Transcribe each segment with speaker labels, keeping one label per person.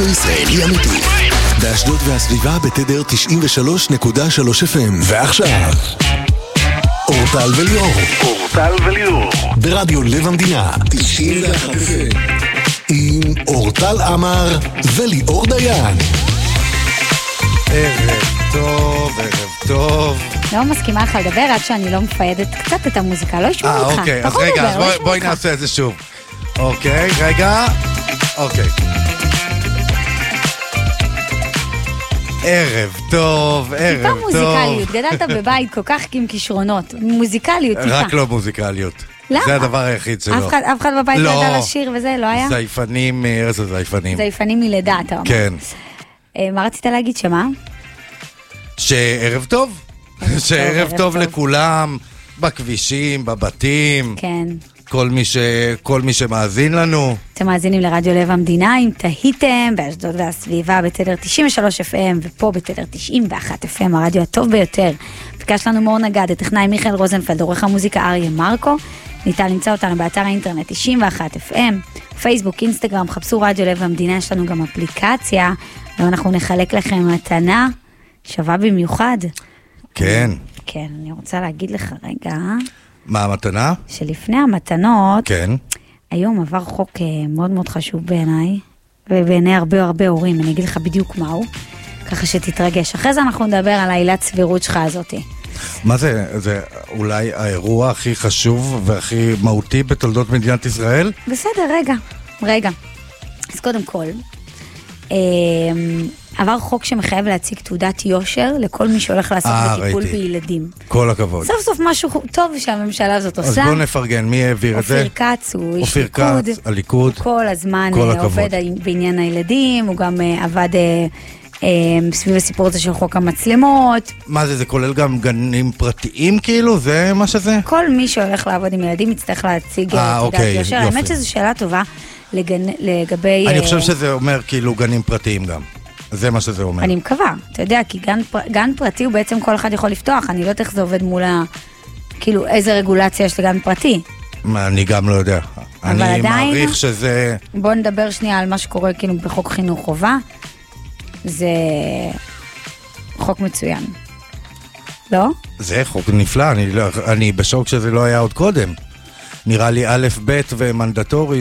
Speaker 1: רדיו ישראלי אמיתי. באשדוד והסביבה בתדר 93.3 FM. ועכשיו, אורטל וליאור. אורטל וליאור. ברדיו לב המדינה. 91 FM. עם אורטל עמר וליאור דיין.
Speaker 2: ערב טוב, ערב טוב.
Speaker 3: לא מסכימה לך לדבר עד שאני לא מפיידת קצת את המוזיקה, לא ישמעו
Speaker 2: אה,
Speaker 3: אותך.
Speaker 2: אוקיי, אז רגע, אז
Speaker 3: לא
Speaker 2: בואי- בואי. נעשה את זה שוב. אוקיי, רגע. אוקיי. ערב טוב, ערב
Speaker 3: טיפה
Speaker 2: טוב.
Speaker 3: מוזיקליות, גדלת בבית כל כך עם כישרונות. מוזיקליות, טיפה.
Speaker 2: רק לא מוזיקליות.
Speaker 3: למה?
Speaker 2: זה הדבר היחיד שלו.
Speaker 3: אף אחד- אף אחד בבית לא ידע לשיר וזה, לא היה?
Speaker 2: זייפנים מארץ הזייפנים.
Speaker 3: זייפנים מלידה, אתה אומר.
Speaker 2: כן.
Speaker 3: אה, מה רצית להגיד שמה?
Speaker 2: שערב טוב. שערב
Speaker 3: ערב
Speaker 2: טוב
Speaker 3: טוב.
Speaker 2: לכולם, בכבישים, בבתים,
Speaker 3: כן.
Speaker 2: כל מי ש- כל מי שמאזין לנו.
Speaker 3: אתם מאזינים לרדיו לב המדינה, אם תהיתם, באשדוד והסביבה, בתדר 93 FM, ופה בתדר 91 FM, הרדיו הטוב ביותר. ביקש לנו מור נגד, הטכנאי מיכאל רוזנפלד, עורך המוזיקה אריה מרקו. ניתן למצוא אותנו באתר האינטרנט 91 FM, פייסבוק, אינסטגרם, חפשו רדיו לב המדינה, יש לנו גם אפליקציה, ואנחנו נחלק לכם מתנה שווה במיוחד.
Speaker 2: כן.
Speaker 3: כן, אני רוצה להגיד לך רגע,
Speaker 2: מה המתנה?
Speaker 3: שלפני המתנות,
Speaker 2: כן.
Speaker 3: היום עבר חוק אה, מאוד מאוד חשוב בעיניי, ובעיני הרבה הרבה הורים, אני אגיד לך בדיוק מהו, ככה שתתרגש. אחרי זה אנחנו נדבר על העילת סבירות שלך הזאתי.
Speaker 2: מה זה, זה אולי האירוע הכי חשוב והכי מהותי בתולדות מדינת ישראל?
Speaker 3: בסדר, רגע, רגע. אז קודם כל, אה, עבר חוק שמחייב להציג תעודת יושר לכל מי שהולך לעסוק
Speaker 2: אה,
Speaker 3: בטיפול
Speaker 2: ראיתי.
Speaker 3: בילדים.
Speaker 2: כל הכבוד.
Speaker 3: סוף סוף משהו טוב שהממשלה הזאת
Speaker 2: אז
Speaker 3: עושה.
Speaker 2: בואו נפרגן, מי העביר את זה?
Speaker 3: אופיר כץ הוא איש
Speaker 2: אופיר
Speaker 3: ליכוד.
Speaker 2: כץ, הליכוד.
Speaker 3: הוא כל הזמן
Speaker 2: כל
Speaker 3: אה. עובד בעניין הילדים, הוא גם אה, עבד סביב הסיפור הזה של חוק המצלמות.
Speaker 2: מה זה, זה כולל גם גנים פרטיים כאילו? זה מה שזה?
Speaker 3: כל מי שהולך לעבוד עם ילדים יצטרך להציג תעודת
Speaker 2: אוקיי,
Speaker 3: יושר. האמת שזו שאלה טובה לגבי...
Speaker 2: אני חושב שזה אומר כאילו גנים פרטיים גם. זה מה שזה אומר.
Speaker 3: אני מקווה, אתה יודע, כי גן, גן פרטי הוא בעצם כל אחד יכול לפתוח, אני לא יודעת איך זה עובד מול ה... כאילו, איזה רגולציה יש לגן פרטי.
Speaker 2: אני גם לא יודע. אני
Speaker 3: עדיין-
Speaker 2: מעריך שזה...
Speaker 3: בואו נדבר שנייה על מה שקורה כאילו בחוק חינוך חובה. זה חוק מצוין. לא?
Speaker 2: זה חוק נפלא, אני, לא, אני בשוק שזה לא היה עוד קודם. נראה לי א', ב' ומנדטורי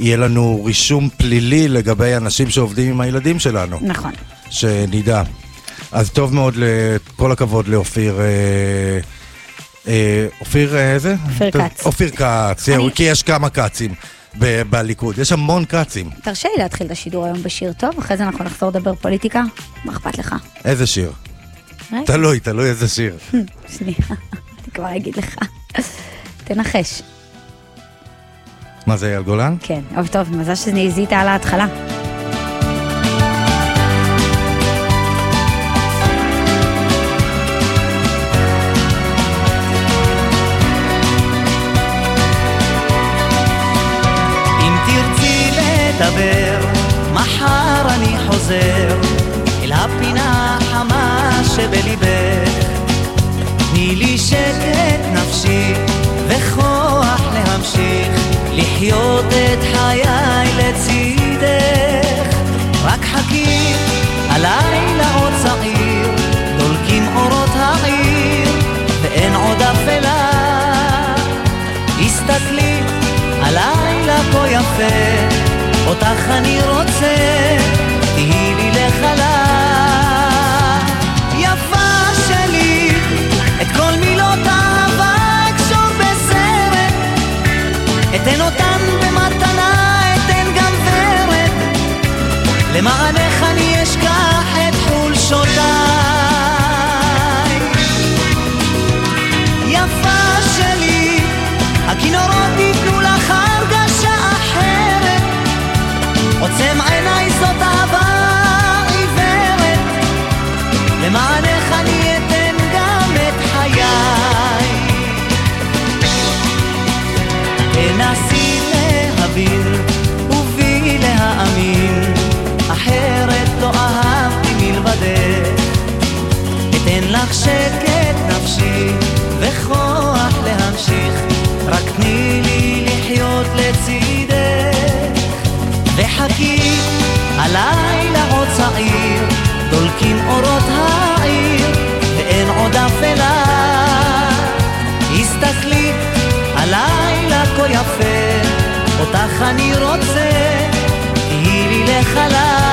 Speaker 2: שיהיה לנו רישום פלילי לגבי אנשים שעובדים עם הילדים שלנו,
Speaker 3: נכון.
Speaker 2: שנדע. אז טוב מאוד, כל הכבוד לאופיר... אה, אה, אופיר אה, איזה?
Speaker 3: אופיר כץ.
Speaker 2: אופיר כץ,
Speaker 3: אני-
Speaker 2: כי יש כמה כצים ב- בליכוד, יש המון כצים.
Speaker 3: תרשה לי להתחיל את השידור היום בשיר טוב, אחרי זה אנחנו נחזור לדבר פוליטיקה. מה אכפת לך?
Speaker 2: איזה שיר?
Speaker 3: רגע,
Speaker 2: תלוי, תלוי איזה שיר.
Speaker 3: שנייה, אני כבר אגיד לך. תנחש.
Speaker 2: מה זה, אייל גולן?
Speaker 3: כן, אבל טוב, מזל שזיהית על ההתחלה.
Speaker 4: אם תרצי לדבר, כה יפה, אותך אני רוצה, תהי לי לחלה. יפה שלי, את כל מילות האהבה אקשור בסרט, אתן אותן במתנה, אתן גם ורד, למענך לך שקט נפשי וכוח להמשיך, רק תני לי לחיות לצידך. וחכי, הלילה עוד צעיר, דולקים אורות העיר, ואין עוד אפלה. הסתכלי, הלילה כה יפה, אותך אני רוצה, תהי לי לחלל.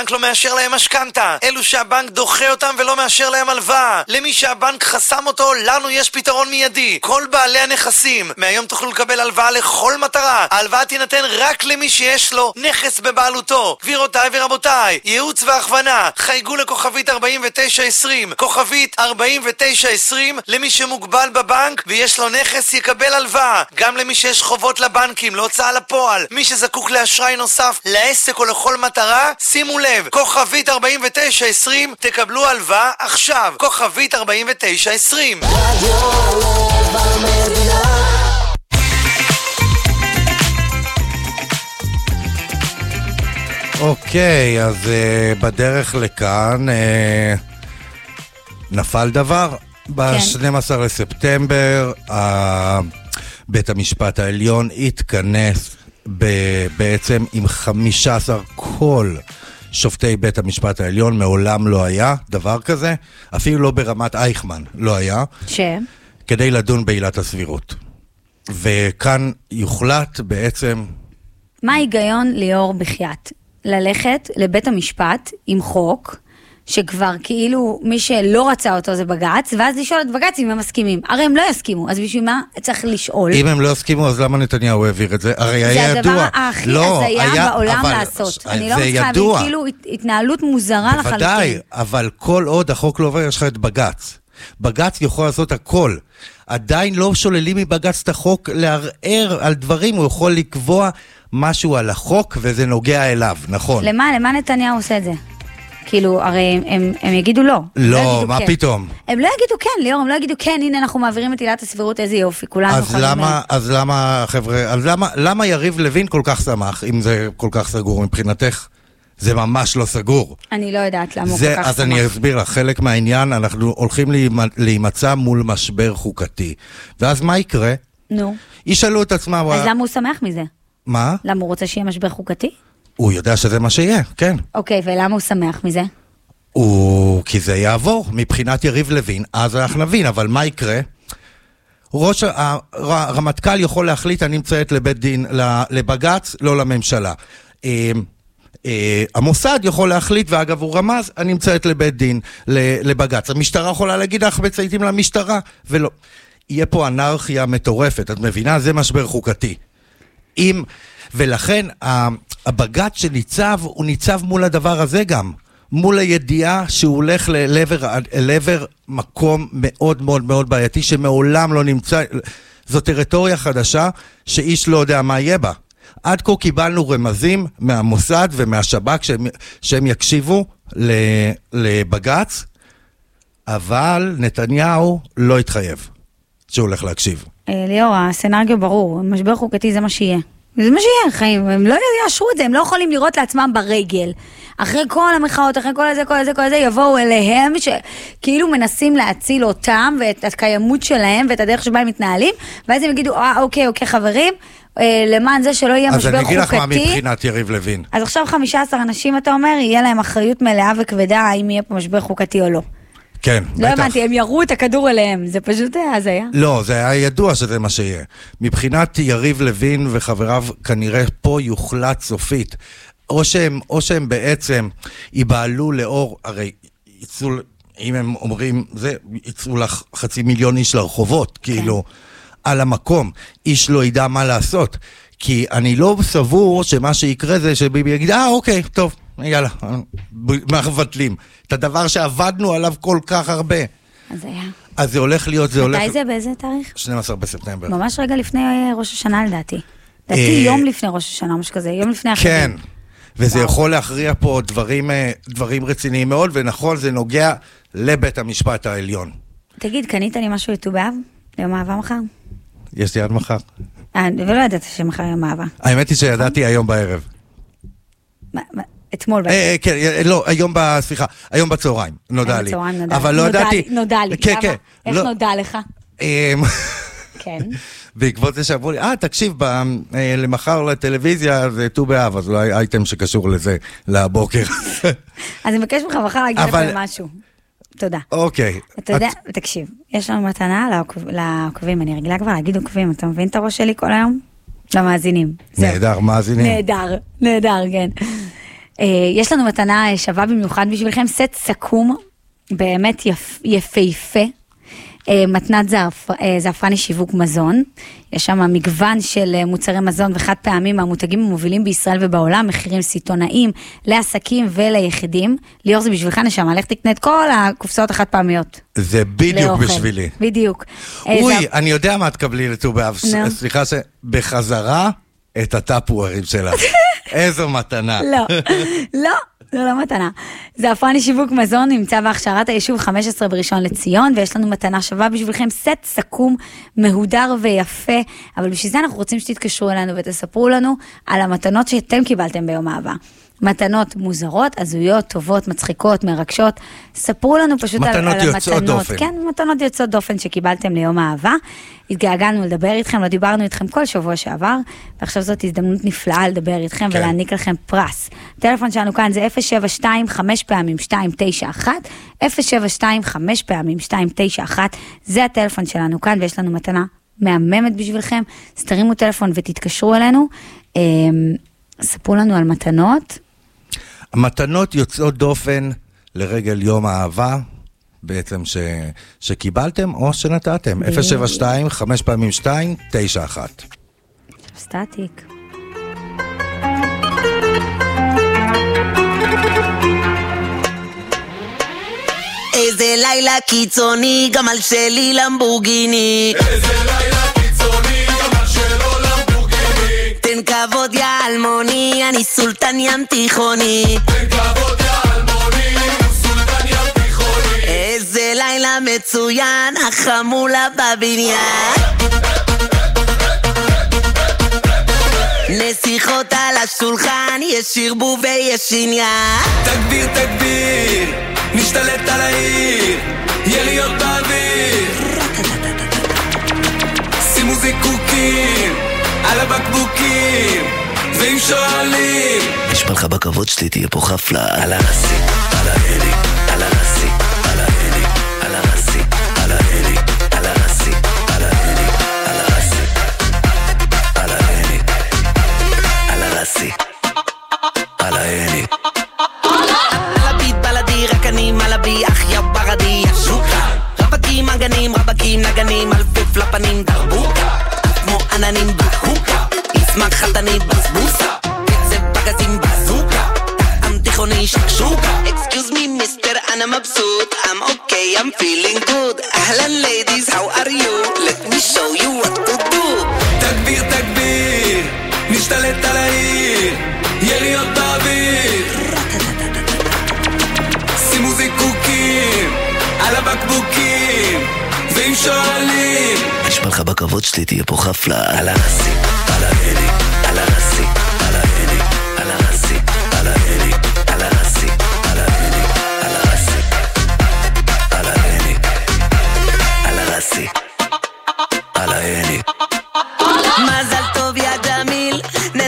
Speaker 5: שהבנק לא מאשר להם משכנתה, אלו שהבנק דוחה אותם ולא מאשר להם הלוואה. למי שהבנק חסם אותו, לנו יש פתרון מיידי. כל בעלי הנכסים, מהיום תוכלו לקבל הלוואה לכל מטרה. ההלוואה תינתן רק למי שיש לו נכס בבעלותו. גבירותיי ורבותיי, ייעוץ והכוונה, חייגו לכוכבית 4920, כוכבית 4920, למי שמוגבל בבנק ויש לו נכס יקבל הלוואה. גם למי שיש חובות לבנקים, להוצאה לפועל, מי שזקוק לאשראי נוסף לעסק או לכל מטרה, שימו לב, כוכבית 4920, תקבלו הלוואה עכשיו, כוכבית 4920.
Speaker 2: אוקיי, אז uh, בדרך לכאן uh, נפל דבר. ב-12 לספטמבר uh, בית המשפט העליון התכנס ב- בעצם עם 15 כל שופטי בית המשפט העליון, מעולם לא היה דבר כזה, אפילו לא ברמת אייכמן לא היה,
Speaker 3: ש?
Speaker 2: כדי לדון בעילת הסבירות. וכאן יוחלט בעצם
Speaker 3: מה ההיגיון ליאור בחייאת? ללכת לבית המשפט עם חוק, שכבר כאילו מי שלא רצה אותו זה בג"ץ, ואז לשאול את בג"ץ אם הם מסכימים. הרי הם לא יסכימו, אז בשביל מה צריך לשאול?
Speaker 2: אם הם לא יסכימו, אז למה נתניהו העביר את זה? הרי היה
Speaker 3: זה
Speaker 2: ידוע.
Speaker 3: הדבר הכי
Speaker 2: לא,
Speaker 3: הזיה
Speaker 2: היה-
Speaker 3: בעולם
Speaker 2: אבל-
Speaker 3: לעשות. אני לא
Speaker 2: זה
Speaker 3: מצליחה להבין. כאילו הת- התנהלות מוזרה לחלוטין.
Speaker 2: בוודאי, אבל כל עוד החוק לא עובר, יש לך את בג"ץ. בג"ץ יכול לעשות הכל. עדיין לא שוללים מבג"ץ את החוק לערער על דברים, הוא יכול לקבוע משהו על החוק, וזה נוגע אליו, נכון.
Speaker 3: למה, למה נתניהו עושה את זה? כאילו, הרי הם, הם, הם יגידו לא.
Speaker 2: לא,
Speaker 3: יגידו
Speaker 2: מה
Speaker 3: כן.
Speaker 2: פתאום?
Speaker 3: הם לא יגידו כן, ליאור, הם לא יגידו כן, הנה אנחנו מעבירים את עילת הסבירות, איזה יופי, כולנו
Speaker 2: אז. למה, אז למה, חבר'ה, אז למה, למה יריב לוין כל כך שמח, אם זה כל כך סגור מבחינתך? זה ממש לא סגור.
Speaker 3: אני לא יודעת למה הוא
Speaker 2: זה,
Speaker 3: כל כך
Speaker 2: אז
Speaker 3: שמח.
Speaker 2: אני אסביר לך, חלק מהעניין, אנחנו הולכים להימ- להימצא מול משבר חוקתי. ואז מה יקרה?
Speaker 3: נו,
Speaker 2: ישאלו את עצמם,
Speaker 3: אז למה הוא שמח מזה?
Speaker 2: מה?
Speaker 3: למה הוא רוצה שיהיה משבר חוקתי?
Speaker 2: הוא יודע שזה מה שיהיה, כן.
Speaker 3: אוקיי, ולמה הוא שמח מזה?
Speaker 2: הוא... כי זה יעבור מבחינת יריב לוין, אז אנחנו נבין, אבל מה יקרה? ראש הרמטכ"ל יכול להחליט, אני מציית לבית דין, לבג"ץ, לא לממשלה. אה, אה, המוסד יכול להחליט, ואגב הוא רמז, אני מציית לבית דין, לבג"ץ. המשטרה יכולה להגיד, אנחנו מצייתים למשטרה, ולא. יהיה פה אנרכיה מטורפת, את מבינה? זה משבר חוקתי. אם, ולכן הבג"ץ שניצב, הוא ניצב מול הדבר הזה גם. מול הידיעה שהוא הולך לעבר, לעבר מקום מאוד מאוד מאוד בעייתי שמעולם לא נמצא, זו טריטוריה חדשה שאיש לא יודע מה יהיה בה. עד כה קיבלנו רמזים מהמוסד ומהשב"כ שהם, שהם יקשיבו לבג"ץ, אבל נתניהו לא התחייב שהוא הולך להקשיב.
Speaker 3: אה, ליאור, הסצנריו ברור, משבר חוקתי זה מה שיהיה. זה מה שיהיה, חיים, הם לא יאשרו את זה, הם לא יכולים לראות לעצמם ברגל. אחרי כל המחאות, אחרי כל הזה, כל הזה, כל הזה, יבואו אליהם, שכאילו מנסים להציל אותם ואת הקיימות שלהם ואת הדרך שבה הם מתנהלים, ואז הם יגידו, אה, אוקיי, אוקיי, חברים, אה, למען זה שלא יהיה משבר חוקתי.
Speaker 2: אז אני אגיד לך מה מבחינת יריב לוין.
Speaker 3: אז עכשיו 15 אנשים, אתה אומר, יהיה להם אחריות מלאה וכבדה האם יהיה פה משבר חוקתי או לא.
Speaker 2: כן,
Speaker 3: לא בטח. לא הבנתי, הם ירו את הכדור אליהם, זה פשוט הזיה.
Speaker 2: לא, זה היה ידוע שזה מה שיהיה. מבחינת יריב לוין וחבריו, כנראה פה יוחלט סופית. או שהם, או שהם בעצם ייבהלו לאור, הרי יצאו, אם הם אומרים, זה, יצאו לך חצי מיליון איש לרחובות, כן. כאילו, על המקום. איש לא ידע מה לעשות. כי אני לא סבור שמה שיקרה זה שביבי יגיד, אה, אוקיי, טוב, יאללה, מבטלים. את הדבר שעבדנו עליו כל כך הרבה.
Speaker 3: אז היה.
Speaker 2: אז זה הולך להיות, זה הולך...
Speaker 3: מתי זה? באיזה תאריך?
Speaker 2: 12 בספטמבר.
Speaker 3: ממש רגע לפני אה, ראש השנה לדעתי. לדעתי אה, יום לפני ראש השנה, משהו כזה, יום לפני החגים.
Speaker 2: כן, וזה יכול להכריע פה דברים, אה, דברים רציניים מאוד, ונכון, זה נוגע לבית המשפט העליון.
Speaker 3: תגיד, קנית לי משהו לט"ו באב? ליום אהבה מחר?
Speaker 2: יש לי עד מחר.
Speaker 3: ולא ידעת שמחר יום אהבה.
Speaker 2: האמת היא שידעתי היום בערב.
Speaker 3: אתמול בערב.
Speaker 2: אה, כן, אה, לא, היום, סליחה, היום בצהריים, נודע לי.
Speaker 3: בצהריים נודע
Speaker 2: אבל לא ידעתי.
Speaker 3: נודע לי,
Speaker 2: כן, כן.
Speaker 3: איך לא- נודע לך? אמ, כן.
Speaker 2: בעקבות זה שאמרו לי, אה, תקשיב, אה, למחר לטלוויזיה זה ט"ו באב, אז אולי אייטם שקשור לזה לבוקר.
Speaker 3: אז אני מבקש ממך מחר להגיד לך משהו. תודה.
Speaker 2: אוקיי.
Speaker 3: אתה יודע, תקשיב, יש לנו מתנה לעוקבים, אני רגילה כבר להגיד עוקבים, אתה מבין את הראש שלי כל היום? למאזינים.
Speaker 2: נהדר, מאזינים.
Speaker 3: נהדר, נהדר, כן. אה, יש לנו מתנה שווה במיוחד בשבילכם, סט סכו"ם, באמת יפהפה. אה, מתנת זעפ, אה, זעפרני שיווק מזון. יש שם מגוון של מוצרי מזון וחד פעמים מהמותגים המובילים בישראל ובעולם, מחירים סיטונאיים לעסקים וליחידים. ליאור זה בשבילך נשמה, לך תקנה את כל הקופסאות החד פעמיות.
Speaker 2: זה בדיוק לאוכל. בשבילי.
Speaker 3: בדיוק.
Speaker 2: אוי, זה... אני יודע מה תקבלי לט"ו באב. סליחה שבחזרה את הטאפווארים שלך. איזו מתנה.
Speaker 3: לא, לא, זו לא מתנה. זעפרני שיווק מזון נמצא בהכשרת היישוב 15 בראשון לציון, ויש לנו מתנה שווה בשבילכם, סט סכו"ם, מהודר ויפה, אבל בשביל זה אנחנו רוצים שתתקשרו אלינו ותספרו לנו על המתנות שאתם קיבלתם ביום האהבה. מתנות מוזרות, הזויות, טובות, מצחיקות, מרגשות. ספרו לנו פשוט על, על המתנות.
Speaker 2: מתנות יוצאות דופן.
Speaker 3: כן, מתנות יוצאות דופן שקיבלתם ליום האהבה. התגעגענו לדבר איתכם, לא דיברנו איתכם כל שבוע שעבר, ועכשיו זאת הזדמנות נפלאה לדבר איתכם כן. ולהעניק לכם פרס. הטלפון שלנו כאן זה 072 5 פעמים 291, 072 5 פעמים 291, זה הטלפון שלנו כאן, ויש לנו מתנה מהממת בשבילכם. אז תרימו טלפון ותתקשרו אלינו. אמ, ספרו לנו על מתנות.
Speaker 2: המתנות יוצאות דופן לרגל יום האהבה, בעצם ש, שקיבלתם או שנתתם. 072, 5 פעמים 2, 9 1.
Speaker 3: סטטיק.
Speaker 6: איזה לילה קיצוני, גם על שלי למבורגיני. איזה לילה כבוד יא אלמוני, אני סולטן ים תיכוני. תן כבוד יא אלמוני, סולטן ים תיכוני. איזה לילה מצוין, החמולה בבניין. נסיכות על השולחן, יש ערבוב ויש עניין. תגביר, תגביר, נשתלט על העיר, יריות באוויר. שימו זיקוקים על הבקבוקים, ואם שואלים... נשמע לך בכבוד שלי, תהיה פה חפלה. על הרסי, על ההלי, על הרסי, על ההלי, על הרסי, על ההלי, על הרסי, על ההלי, על הרסי, על ההלי, על הרסי, על ברדי, שוקה. רווקים, אגנים, רווקים, נגנים, אלפי פלפנים, דרבוקה. כמו עננים בהוקה, סמק חתנית בזבוסה. קצב פגזים בזוקה. טעם תיכוני שקשוקה. אקסקיוז מי מיסטר אנא מבסוט I'm okay I'm feeling good. אהלן ladies how are you? Let me show you what to do.
Speaker 7: תגביר תגביר. משתלט על העיר. יריות באוויר. שימו זיקוקים על הבקבוקים. ואם שואלים נשמע לך בכבוד שלי תהיה פה חפלה. על הנשיא על
Speaker 6: העיר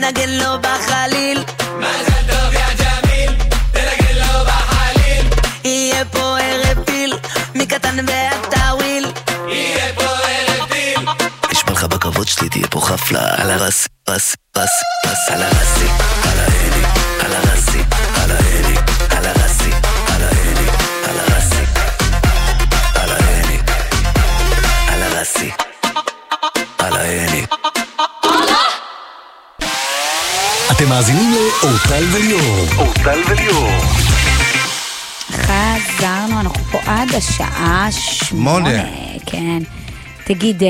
Speaker 6: ג'מיל, ננגן לו בחליל. יהיה פה ערב פיל, מקטן ועד טאוויל.
Speaker 7: נשמע לך בכבוד שלי תהיה פה חפלה על הרסי, רסי, רסי, רסי, על הרסי,
Speaker 1: אתם מאזינים לאורטל וליאור. אורטל וליאור.
Speaker 3: חזרנו, אנחנו פה עד השעה שמונה. כן. תגיד, אה,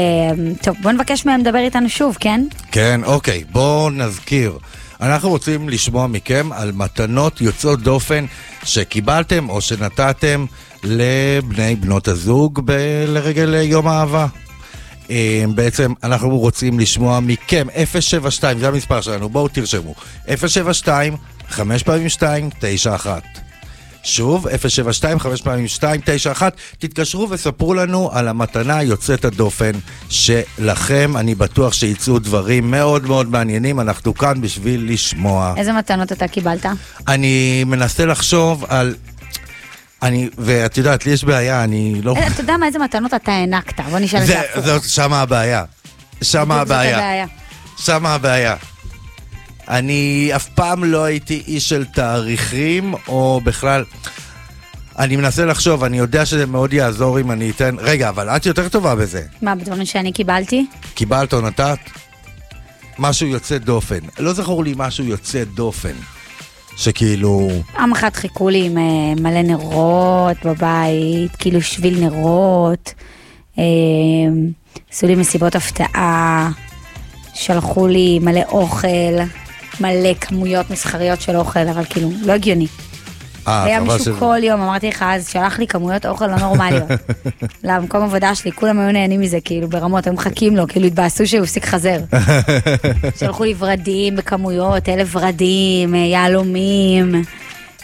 Speaker 3: טוב, בוא נבקש מהם לדבר איתנו שוב, כן?
Speaker 2: כן, אוקיי, בואו נזכיר. אנחנו רוצים לשמוע מכם על מתנות יוצאות דופן שקיבלתם או שנתתם לבני בנות הזוג ב- לרגל יום האהבה. אה, בעצם אנחנו רוצים לשמוע מכם, 072, זה המספר שלנו, בואו תרשמו, 072, 5 פעמים 2, 9 1. שוב, 072 5 פעמים 2, 9 1, תתקשרו וספרו לנו על המתנה יוצאת הדופן שלכם. אני בטוח שיצאו דברים מאוד מאוד מעניינים, אנחנו כאן בשביל לשמוע.
Speaker 3: איזה מתנות אתה קיבלת?
Speaker 2: אני מנסה לחשוב על... אני, ואת יודעת, לי יש בעיה, אני לא...
Speaker 3: אה, אתה יודע מה, איזה מתנות אתה הענקת? בוא נשאל את
Speaker 2: זה,
Speaker 3: הפוך.
Speaker 2: שמה הבעיה. שמה. הבעיה. שמה הבעיה. אני אף פעם לא הייתי איש של תאריכים, או בכלל... אני מנסה לחשוב, אני יודע שזה מאוד יעזור אם אני אתן... רגע, אבל את יותר טובה בזה.
Speaker 3: מה, בדברים שאני קיבלתי?
Speaker 2: קיבלת או נתת? משהו יוצא דופן. לא זכור לי משהו יוצא דופן. שכאילו...
Speaker 3: פעם אחת חיכו לי עם אה, מלא נרות בבית, כאילו שביל נרות. אה, עשו לי מסיבות הפתעה, שלחו לי מלא אוכל, מלא כמויות מסחריות של אוכל, אבל כאילו, לא הגיוני.
Speaker 2: אה,
Speaker 3: היה מישהו כל יום, אמרתי לך, אז שלח לי כמויות אוכל לא נורמליות. למקום עבודה שלי, כולם היו נהנים מזה, כאילו, ברמות, היו מחכים לו, כאילו, התבאסו שהוא הפסיק חזר. שלחו לי ורדים בכמויות, אלף ורדים, אה, יהלומים,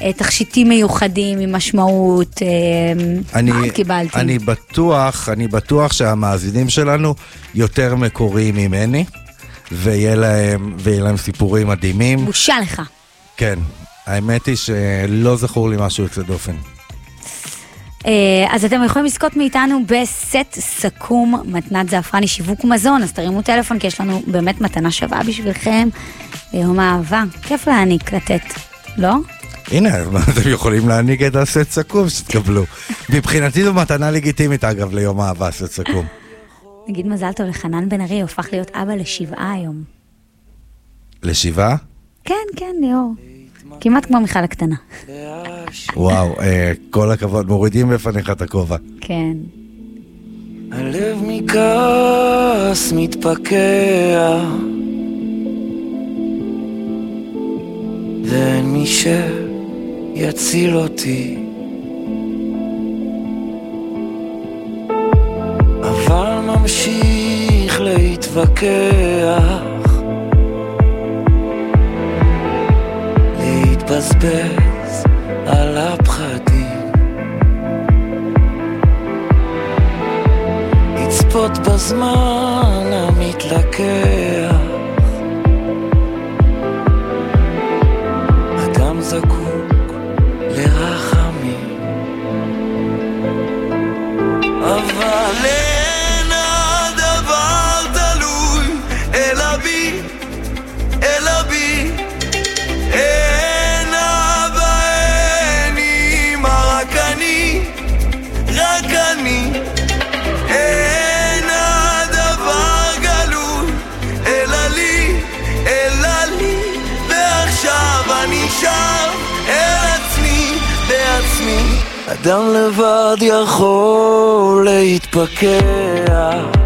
Speaker 3: אה, תכשיטים מיוחדים עם משמעות.
Speaker 2: אני,
Speaker 3: מה קיבלתי?
Speaker 2: אני בטוח, אני בטוח שהמאזינים שלנו יותר מקוריים ממני, ויהיה להם, ויהיה להם סיפורים מדהימים.
Speaker 3: בושה לך.
Speaker 2: כן, האמת היא שלא זכור לי משהו יוצא דופן.
Speaker 3: אה, אז אתם יכולים לזכות מאיתנו בסט סכו"ם מתנת זעפרני שיווק מזון, אז תרימו טלפון כי יש לנו באמת מתנה שווה בשבילכם ביום האהבה. כיף להעניק, לתת, לא?
Speaker 2: הנה, אתם יכולים להעניק את הסט סכו"ם שתקבלו. מבחינתי זו מתנה לגיטימית, אגב, ליום האהבה, סט סכו"ם.
Speaker 3: נגיד מזל טוב לחנן בן ארי, הוא הפך להיות אבא לשבעה היום.
Speaker 2: לשבעה?
Speaker 3: כן, כן, ליאור. כמעט כמו מיכל הקטנה.
Speaker 2: וואו, אה, כל הכבוד, מורידים בפניך את הכובע.
Speaker 3: כן.
Speaker 7: הלב מכעס מתפקע ואין מי שיציל אותי אבל ממשיך להתווכח להתבזבז על הפחדים. לצפות בזמן המתלקח אדם לבד יכול להתפכח,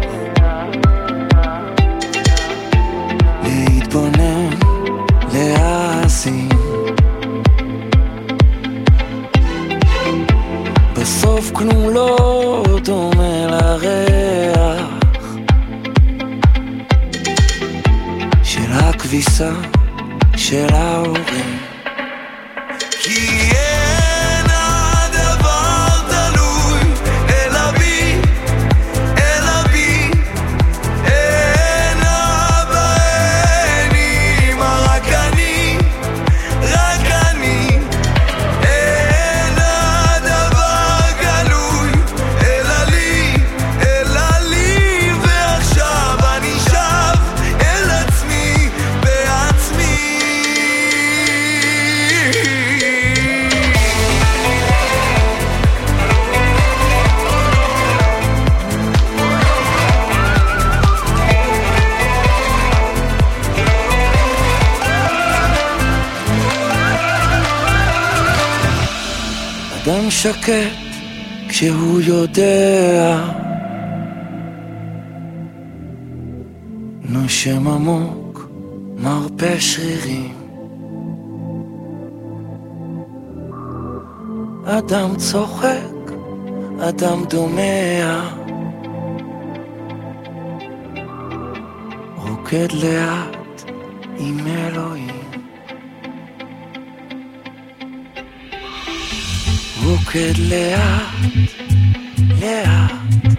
Speaker 6: אדם צוחק, אדם דומע רוקד לאט עם אלוהים רוקד לאט, לאט.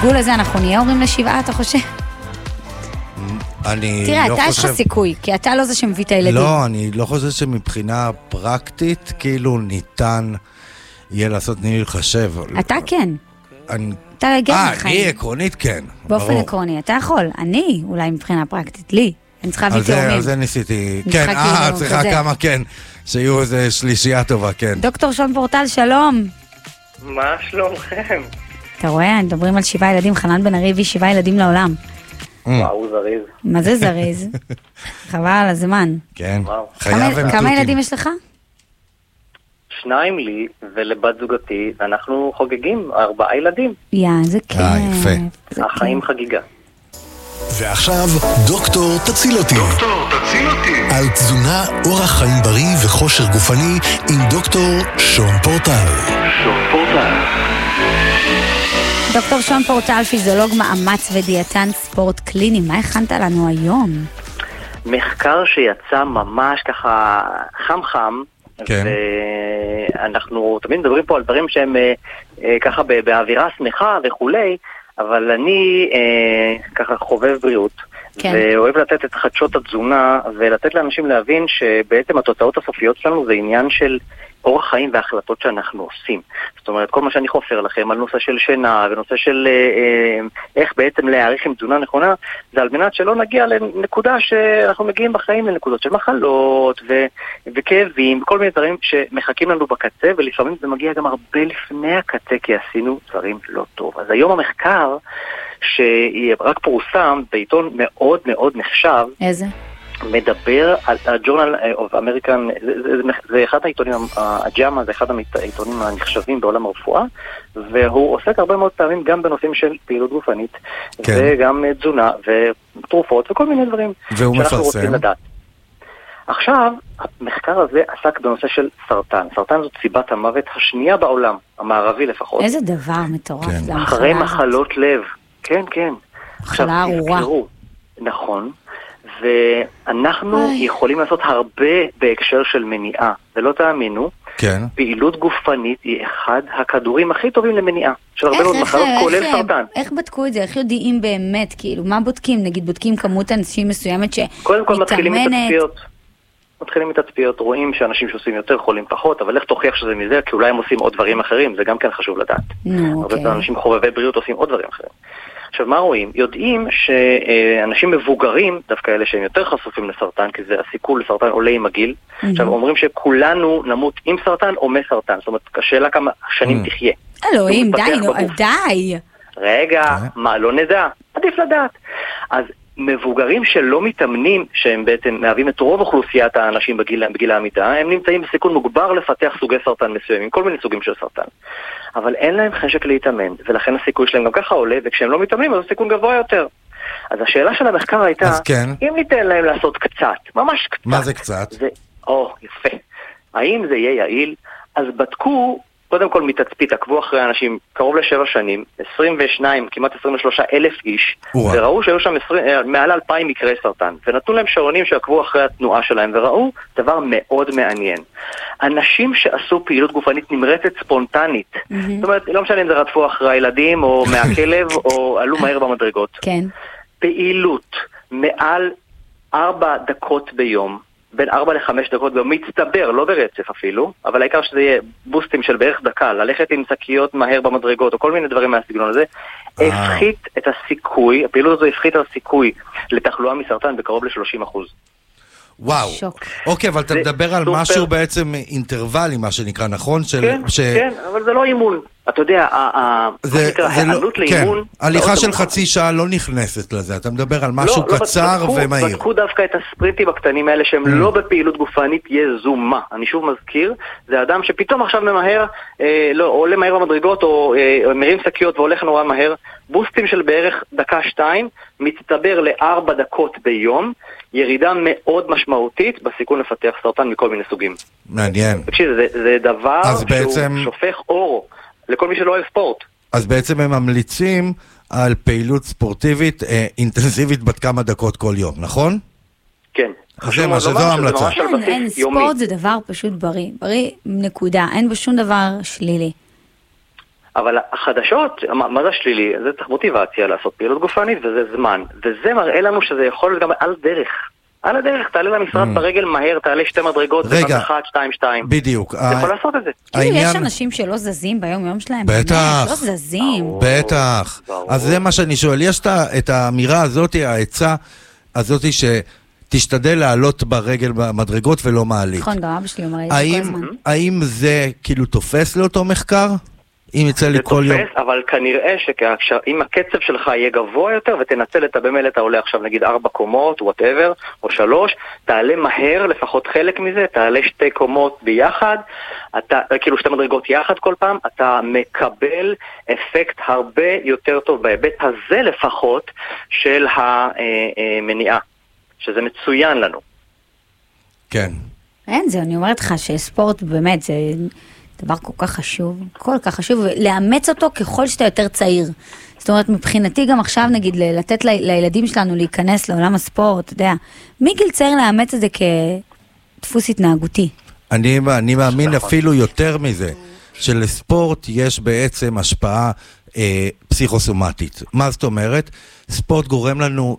Speaker 3: בגלגול הזה אנחנו נהיה הורים לשבעה, אתה חושב?
Speaker 2: אני
Speaker 3: תראה,
Speaker 2: לא
Speaker 3: אתה יש לך
Speaker 2: חושב...
Speaker 3: סיכוי, כי אתה לא זה שמביא את הילדים.
Speaker 2: לא, אני לא חושב שמבחינה פרקטית, כאילו, ניתן יהיה לעשות תני לי לחשב.
Speaker 3: אתה כן,
Speaker 2: אני...
Speaker 3: אתה הגן
Speaker 2: אה,
Speaker 3: בחיים.
Speaker 2: אני עקרונית כן.
Speaker 3: באופן
Speaker 2: ברור.
Speaker 3: עקרוני, אתה יכול. אני, אולי מבחינה פרקטית, לי. אני צריכה להביא
Speaker 2: זה, על
Speaker 3: תאומים.
Speaker 2: זה ניסיתי. כן, אה,
Speaker 3: כאילו
Speaker 2: צריכה
Speaker 3: כזה.
Speaker 2: כמה, כן. שיהיו איזה שלישייה טובה, כן.
Speaker 3: דוקטור שון פורטל, שלום.
Speaker 8: מה שלומכם?
Speaker 3: אתה רואה, מדברים על שבעה ילדים, חנן בן ארי הביא שבעה ילדים לעולם.
Speaker 8: וואו, זריז.
Speaker 3: מה זה זריז? חבל על הזמן.
Speaker 2: כן.
Speaker 8: וואו.
Speaker 2: חייו
Speaker 3: כמה-
Speaker 2: הם
Speaker 3: כמה
Speaker 2: תותים.
Speaker 3: ילדים יש לך?
Speaker 8: שניים לי ולבת זוגתי, ואנחנו חוגגים ארבעה ילדים.
Speaker 3: יא, זה כיף.
Speaker 2: אה, יפה.
Speaker 3: זה
Speaker 8: החיים
Speaker 3: כיף.
Speaker 8: חגיגה.
Speaker 1: ועכשיו, דוקטור תציל אותי. דוקטור תציל אותי. על תזונה, אורח חיים בריא וכושר גופני עם דוקטור שון פורטל.
Speaker 3: דוקטור שון פורטל, פיזיולוג מאמץ ודיאטן ספורט קליני, מה הכנת לנו היום?
Speaker 8: מחקר שיצא ממש ככה חם חם,
Speaker 2: כן.
Speaker 8: ואנחנו תמיד מדברים פה על דברים שהם אה, אה, ככה באווירה שמחה וכולי, אבל אני אה, ככה חובב בריאות.
Speaker 3: כן.
Speaker 8: ואוהב לתת את חדשות התזונה ולתת לאנשים להבין שבעצם התוצאות הסופיות שלנו זה עניין של אורח חיים והחלטות שאנחנו עושים. זאת אומרת, כל מה שאני חופר לכם על נושא של שינה ונושא של אה, אה, איך בעצם להעריך עם תזונה נכונה, זה על מנת שלא נגיע לנקודה שאנחנו מגיעים בחיים לנקודות של מחלות ו- וכאבים, כל מיני דברים שמחכים לנו בקצה, ולפעמים זה מגיע גם הרבה לפני הקצה כי עשינו דברים לא טוב. אז היום המחקר, שרק פורסם בעיתון מאוד מאוד נחשב,
Speaker 3: איזה?
Speaker 8: מדבר על ה-Journal of American, זה, זה, זה, אחד העיתונים, הג'אמה זה אחד העיתונים הנחשבים בעולם הרפואה, והוא עוסק הרבה מאוד פעמים גם בנושאים של פעילות גופנית,
Speaker 2: כן.
Speaker 8: וגם תזונה ותרופות וכל מיני דברים
Speaker 2: והוא
Speaker 8: שאנחנו
Speaker 2: מפרסם.
Speaker 8: רוצים לדעת. עכשיו, המחקר הזה עסק בנושא של סרטן. סרטן זאת סיבת המוות השנייה בעולם, המערבי לפחות.
Speaker 3: איזה דבר מטורף
Speaker 2: כן.
Speaker 8: אחרי. מחלות לב. כן, כן.
Speaker 3: מחלה
Speaker 8: עכשיו,
Speaker 3: ארורה.
Speaker 8: נכון. ואנחנו
Speaker 3: אוי.
Speaker 8: יכולים לעשות הרבה בהקשר של מניעה. ולא תאמינו,
Speaker 2: כן.
Speaker 8: פעילות גופנית היא אחד הכדורים הכי טובים למניעה של הרבה מאוד מחלות,
Speaker 3: איך,
Speaker 8: כולל
Speaker 3: איך,
Speaker 8: סרטן.
Speaker 3: איך בדקו את זה? איך יודעים באמת? כאילו, מה בודקים? נגיד, בודקים כמות אנשים מסוימת
Speaker 8: קודם כל מתחילים את
Speaker 3: שמתאמנת?
Speaker 8: התצפיות. מתחילים את התצפיות, רואים שאנשים שעושים יותר חולים פחות, אבל איך תוכיח שזה מזה? כי אולי הם עושים עוד דברים אחרים, זה גם כן חשוב לדעת.
Speaker 3: נו,
Speaker 8: הרבה
Speaker 3: אוקיי.
Speaker 8: פעמים אנשים חובבי בריאות עושים עוד דברים אחרים. עכשיו, מה רואים? יודעים שאנשים מבוגרים, דווקא אלה שהם יותר חשופים לסרטן, כי זה הסיכוי לסרטן עולה עם הגיל, עכשיו אומרים שכולנו נמות עם סרטן או מסרטן, זאת אומרת, השאלה כמה שנים
Speaker 2: Mm.
Speaker 8: תחיה.
Speaker 3: אלוהים, די, נו. די.
Speaker 8: רגע,
Speaker 2: כן.
Speaker 8: מה, לא נדע? עדיף לדעת. אז מבוגרים שלא מתאמנים, שהם בעצם מהווים את רוב אוכלוסיית האנשים בגיל, בגיל העמידה, הם נמצאים בסיכון מוגבר לפתח סוגי סרטן מסוימים, כל מיני סוגים של סרטן. אבל אין להם חשק להתאמן, ולכן הסיכוי שלהם גם ככה עולה, וכשהם לא מתאמנים אז הסיכון גבוה יותר. אז השאלה של המחקר הייתה,
Speaker 2: כן.
Speaker 8: אם ניתן להם לעשות קצת, ממש קצת,
Speaker 2: מה זה קצת?
Speaker 8: זה, או, יפה. האם זה יהיה יעיל? אז בדקו, קודם כל מתצפית, עקבו אחרי אנשים קרוב לשבע שנים, 22, כמעט 23 אלף איש,
Speaker 2: וואו.
Speaker 8: וראו שהיו שם 20, אה, מעל 2,000 מקרי סרטן, ונתנו להם שעונים שעקבו אחרי התנועה שלהם, וראו דבר מאוד מעניין. אנשים שעשו פעילות גופנית נמרצת ספונטנית, זאת אומרת, לא משנה אם זה רדפו אחרי הילדים, או מהכלב, או עלו מהר במדרגות.
Speaker 3: כן.
Speaker 8: פעילות מעל ארבע דקות ביום, בין ארבע לחמש דקות ביום, מצטבר, לא ברצף אפילו, אבל העיקר שזה יהיה בוסטים של בערך דקה, ללכת עם שקיות מהר במדרגות, או כל מיני דברים מהסגנון הזה,
Speaker 2: אה.
Speaker 8: הפחית את הסיכוי, הפעילות הזו הפחיתה את הסיכוי לתחלואה מסרטן בקרוב ל-30 אחוז.
Speaker 2: וואו.
Speaker 3: שוק.
Speaker 2: אוקיי, אבל אתה מדבר על
Speaker 8: סופר-
Speaker 2: משהו בעצם אינטרוולים, מה שנקרא, נכון? של-
Speaker 8: כן,
Speaker 2: ש-
Speaker 8: כן, אבל זה לא אימון. אתה יודע,
Speaker 2: זה, זה לא,
Speaker 8: העלות
Speaker 2: כן,
Speaker 8: לאימון...
Speaker 2: הליכה
Speaker 8: מאוד
Speaker 2: של. חצי שעה לא נכנסת לזה, אתה מדבר על משהו
Speaker 8: לא, לא,
Speaker 2: קצר
Speaker 8: בדקו,
Speaker 2: ומהיר.
Speaker 8: בדקו דווקא את הספרינטים הקטנים האלה שהם
Speaker 2: Mm.
Speaker 8: לא בפעילות גופנית יזומה. אני שוב מזכיר, זה אדם שפתאום עכשיו ממהר, אה, לא, עולה מהר במדרגות או אה, מרים שקיות והולך נורא מהר. בוסטים של בערך דקה-שתיים, מצטבר לארבע דקות ביום, ירידה מאוד משמעותית בסיכון לפתח סרטן מכל מיני סוגים.
Speaker 2: מעניין.
Speaker 8: תקשיב, זה, זה דבר שהוא
Speaker 2: בעצם-
Speaker 8: שופך אור לכל מי שלא אוהב ספורט.
Speaker 2: אז בעצם הם ממליצים על פעילות ספורטיבית אה, אינטנסיבית בת כמה דקות כל יום, נכון?
Speaker 8: כן.
Speaker 2: זה מה שזו ההמלצה.
Speaker 8: על
Speaker 3: אין, אין. ספורט זה דבר פשוט בריא. בריא, נקודה. אין בו שום דבר שלילי.
Speaker 8: אבל החדשות, מה, מה זה שלילי? זה צריך מוטיבציה לעשות פעילות גופנית וזה זמן. וזה מראה לנו שזה יכול להיות גם על דרך. על הדרך, תעלה למשרד
Speaker 2: Mm.
Speaker 8: ברגל מהר, תעלה שתי מדרגות,
Speaker 2: רגע.
Speaker 8: אחת, שתיים, שתיים.
Speaker 2: בדיוק.
Speaker 8: אתה יכול לעשות את זה.
Speaker 3: כאילו, יש
Speaker 2: העניין-
Speaker 3: אנשים שלא זזים ביום יום שלהם?
Speaker 2: בטח.
Speaker 3: באמת, לא זזים.
Speaker 8: ברור.
Speaker 2: בטח.
Speaker 8: ברור.
Speaker 2: אז זה מה שאני שואל. יש את האמירה הזאת, העצה הזאת שתשתדל לעלות ברגל במדרגות ולא מעלית.
Speaker 3: נכון, גם אבא שלי אומר את זה כל הזמן.
Speaker 2: האם זה כאילו תופס לאותו מחקר? אם יצא לי כל יום...
Speaker 8: תופס, אבל כנראה שאם הקצב שלך יהיה גבוה יותר ותנצל את במילא אתה עולה עכשיו נגיד ארבע קומות, וואטאבר, או שלוש, תעלה מהר לפחות חלק מזה, תעלה שתי קומות ביחד, אתה, כאילו שתי מדרגות יחד כל פעם, אתה מקבל אפקט הרבה יותר טוב בהיבט הזה לפחות של המניעה, שזה מצוין לנו.
Speaker 2: כן.
Speaker 3: אין, זה, אני אומרת לך שספורט באמת זה דבר כל כך חשוב, כל כך חשוב, לאמץ אותו ככל שאתה יותר צעיר. זאת אומרת, מבחינתי גם עכשיו, נגיד, לתת ל- לילדים שלנו להיכנס לעולם הספורט, אתה יודע, מגיל צעיר לאמץ את זה כדפוס התנהגותי.
Speaker 2: אני, אני מאמין
Speaker 8: נכון.
Speaker 2: אפילו יותר מזה, שלספורט יש בעצם השפעה אה, פסיכוסומטית. מה זאת אומרת? ספורט גורם לנו,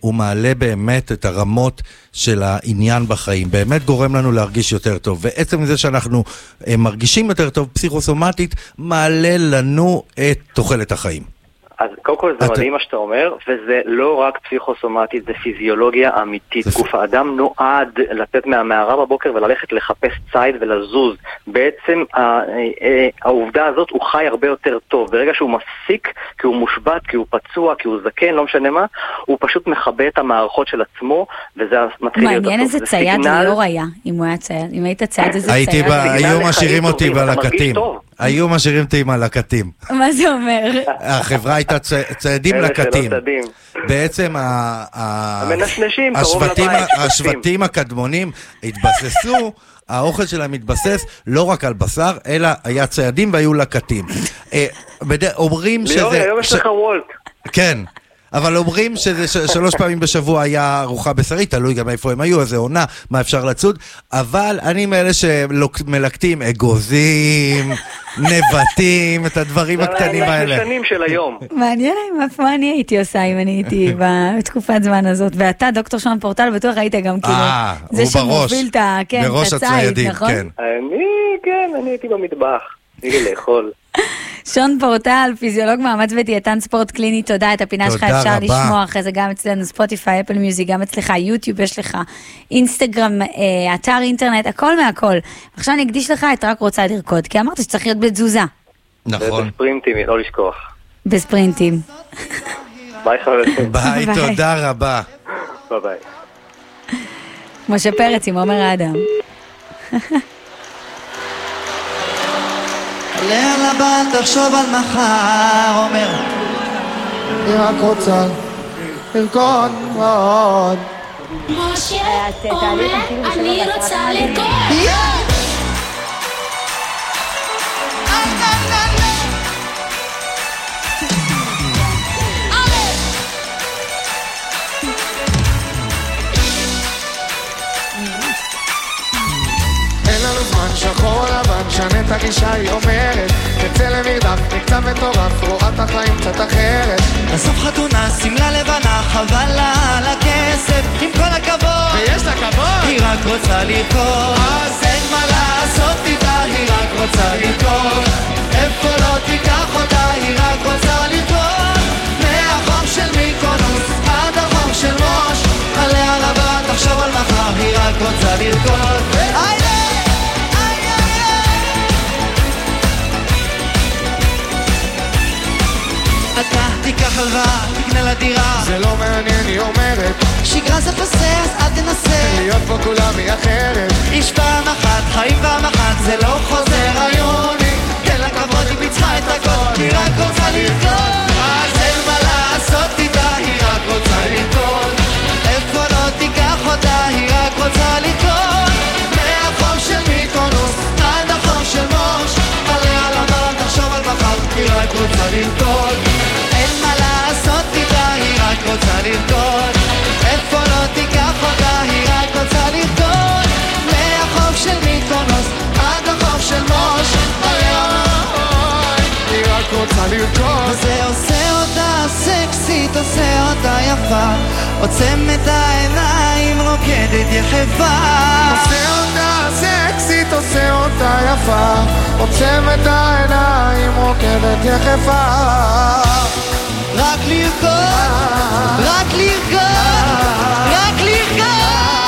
Speaker 2: הוא מעלה באמת את הרמות של העניין בחיים, באמת גורם לנו להרגיש יותר טוב. ועצם זה שאנחנו אה, מרגישים יותר טוב פסיכוסומטית, מעלה לנו את תוחלת החיים.
Speaker 8: אז קודם כל זה
Speaker 2: אתה-
Speaker 8: מדהים מה שאתה אומר, וזה לא רק פסיכוסומטית, זה פיזיולוגיה אמיתית.
Speaker 2: זה
Speaker 8: גוף האדם נועד לצאת מהמערה בבוקר וללכת לחפש ציד ולזוז. בעצם אה, אה, העובדה הזאת, הוא חי הרבה יותר טוב. ברגע שהוא מפסיק, כי הוא מושבת, כי הוא פצוע, כי הוא זקן, לא משנה מה, הוא פשוט מכבה את המערכות של עצמו, וזה מתחיל להיות
Speaker 3: מעניין. איזה
Speaker 8: זה
Speaker 3: צייד
Speaker 8: סיגנל-
Speaker 3: ליאור היה, אם הוא היה צייד, אם היית צייד איזה
Speaker 2: הייתי
Speaker 3: צייד.
Speaker 2: היו משאירים אותי בלקטים. היו משאירים אותי עם הלקטים.
Speaker 3: מה זה אומר?
Speaker 2: החברה הייתה צ- ציידים
Speaker 8: אלה שלא
Speaker 2: לקטים. בעצם השבטים, הקדמונים התבססו, האוכל שלהם התבסס לא רק על בשר, אלא היה ציידים והיו לקטים. אה, אומרים
Speaker 8: ליאור,
Speaker 2: שזה...
Speaker 8: היום יש לך וולט.
Speaker 2: כן. אבל אומרים שזה ש- שלוש פעמים בשבוע היה ארוחה בשרית, תלוי גם איפה הם היו, איזה עונה, מה אפשר לצוד, אבל אני מאלה שמלקטים אגוזים, נבטים, את הדברים הקטנים האלה.
Speaker 8: השנים של היום.
Speaker 3: מעניין אם אף מה אני הייתי עושה אם אני הייתי בתקופת זמן הזאת. ואתה, דוקטור שון פורטל, בטוח היית גם כאילו,
Speaker 2: אה,
Speaker 3: זה. שמוביל את כן, הציד,
Speaker 2: הציידים,
Speaker 3: נכון?
Speaker 2: כן.
Speaker 8: אני, כן, אני הייתי במטבח. תני לי לאכול.
Speaker 3: שון פורטל, פיזיולוג מאמץ ודיאטן ספורט קליני, תודה, את הפינה שלך אפשר
Speaker 2: רבה.
Speaker 3: לשמוע אחרי זה גם אצלנו, ספוטיפיי, Apple Music, גם אצלך, יוטיוב יש לך, אינסטגרם, אה, אתר אינטרנט, הכל מהכל. עכשיו אני אקדיש לך את רק רוצה לרקוד, כי אמרת שצריך להיות בתזוזה.
Speaker 2: נכון.
Speaker 8: זה ספרינטים, לא לשכוח.
Speaker 3: בספרינטים.
Speaker 8: ביי חברים.
Speaker 2: ביי,
Speaker 3: ביי.
Speaker 2: תודה רבה.
Speaker 8: ביי ביי.
Speaker 3: משה פרץ עם עומר אדם.
Speaker 9: עלה על תחשוב על מחר, אומר.
Speaker 10: היא רק רוצה לרקוד מאוד.
Speaker 3: אני רוצה לרקוד.
Speaker 10: אין לנו זמן, שחור או לבן, שנה את הגישה, היא אומרת. תצא למרדף, מקצב מטורף, רואה את החיים קצת אחרת.
Speaker 9: בסוף חתונה, שמלה לבנה, חבל לה על הכסף, עם כל הכבוד.
Speaker 10: ויש לה כבוד!
Speaker 9: היא רק רוצה לרקוד.
Speaker 10: אז אין מה לעשות איתה, היא רק רוצה לרקוד.
Speaker 9: איפה לא תיקח אותה, היא רק רוצה לרקוד. מהחום של מיקונוס עד החום של מוש. עלה על הבת, תחשוב על מחר, היא רק רוצה לרקוד. אתה תיקח הלוואה, תקנה לה דירה.
Speaker 10: זה לא מעניין, היא אומרת.
Speaker 9: שגרה זה פסה, אז אל תנסה.
Speaker 10: להיות פה כולם היא אחרת.
Speaker 9: איש פעם אחת, חיים פעם אחת, זה לא חוזר היוני. תן לה כבוד, היא פיצחה את הכל, היא רק רוצה לרקוד. אז אין מה לעשות איתה, היא רק רוצה לרקוד. איפה לא תיקח אותה, היא רק רוצה לרקוד. מהחום של מיקונוס, עד החום של מוש. עלה על הבר, תחשוב על מחר, היא רק רוצה לרקוד. רוצה לרקוד. איפה לא תיקח אותה, היא רק רוצה לרקוד. מהחוף של מיקונוס, עד החוף של מוש.
Speaker 10: היא רק רוצה לרקוד.
Speaker 9: זה עושה אותה סקסית, עושה אותה יפה. עוצם את העיניים, רוקדת יחפה.
Speaker 10: עושה אותה סקסית, עושה אותה יפה. עוצם את העיניים, רוקדת יחפה.
Speaker 9: רק לרקוד, רק לרקוד, רק לרקוד.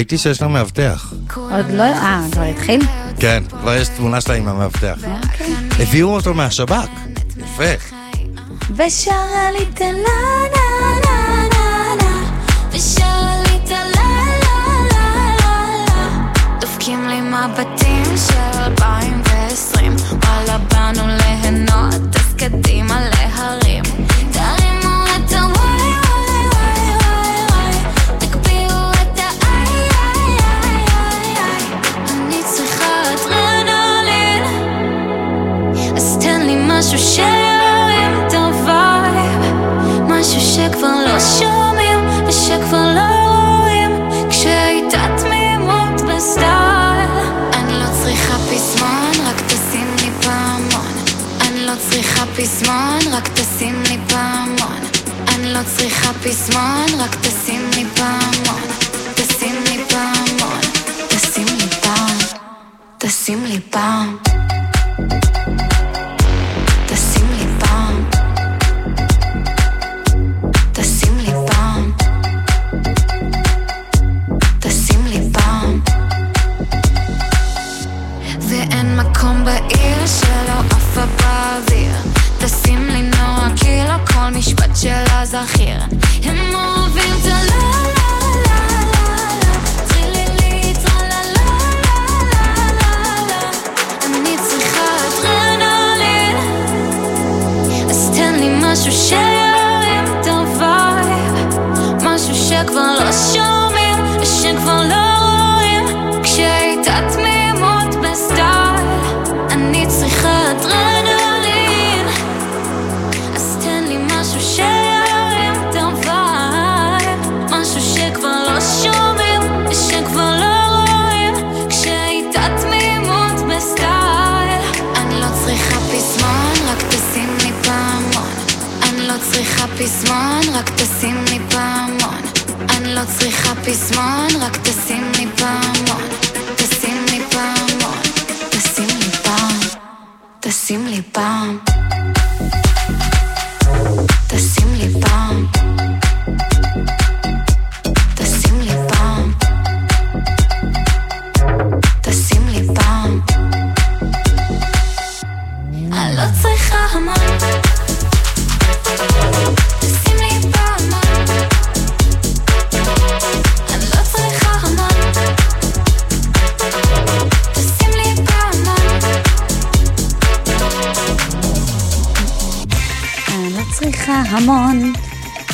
Speaker 2: ראיתי שיש לה מאבטח.
Speaker 3: עוד לא... אה, כבר התחיל?
Speaker 2: כן, כבר יש תמונה שלה עם המאבטח.
Speaker 3: אוקיי.
Speaker 2: הביאו אותו מהשב"כ. יפה.
Speaker 3: ושרה לי את לה ושרה לי את לה
Speaker 11: דופקים לי מבטים משהו שירים את ה vibe. משהו שכבר לא שומעים ושכבר לא רואים. כשהייתה תמימות בסטייל. אני לא צריכה פזמון, רק תשים לי פעמון. אני לא צריכה פזמון, רק תשים לי פעמון. אני לא צריכה פזמון, רק תשים לי פעמון. תשים לי פעמון, תשים לי פעם. תשים לי פעם share פזמון, רק תשים לי פעמון. אני לא צריכה פזמון, רק תשים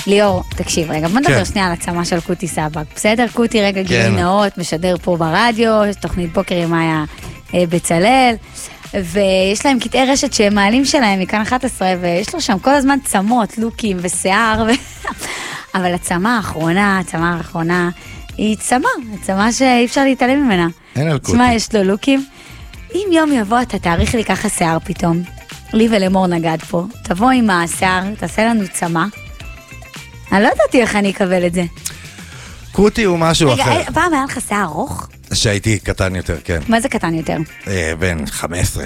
Speaker 3: ליאור, תקשיב רגע, בוא נדבר
Speaker 2: כן.
Speaker 3: שנייה על הצמה של קותי סבק. בסדר, קותי רגע
Speaker 2: כן.
Speaker 3: נאות, משדר פה ברדיו, יש תוכנית בוקר עם מאיה אה, בצלאל, ויש להם קטעי רשת שהם מעלים שלהם מכאן 11, ויש לו שם כל הזמן צמות, לוקים ושיער, ו... אבל הצמה האחרונה, הצמה האחרונה, היא צמה, צמה שאי אפשר להתעלם ממנה.
Speaker 2: אין על קוטי.
Speaker 3: תשמע, יש לו לוקים. אם יום יבוא אתה תאריך לי ככה שיער פתאום, לי ולמור נגד פה, תבוא עם השיער, תעשה לנו צמה. אני לא ידעתי איך אני אקבל את זה.
Speaker 2: קוטי הוא משהו
Speaker 3: רגע,
Speaker 2: אחר.
Speaker 3: אה, פעם היה לך שיער ארוך?
Speaker 2: שהייתי קטן יותר, כן.
Speaker 3: מה זה קטן יותר?
Speaker 2: אה, בן 15.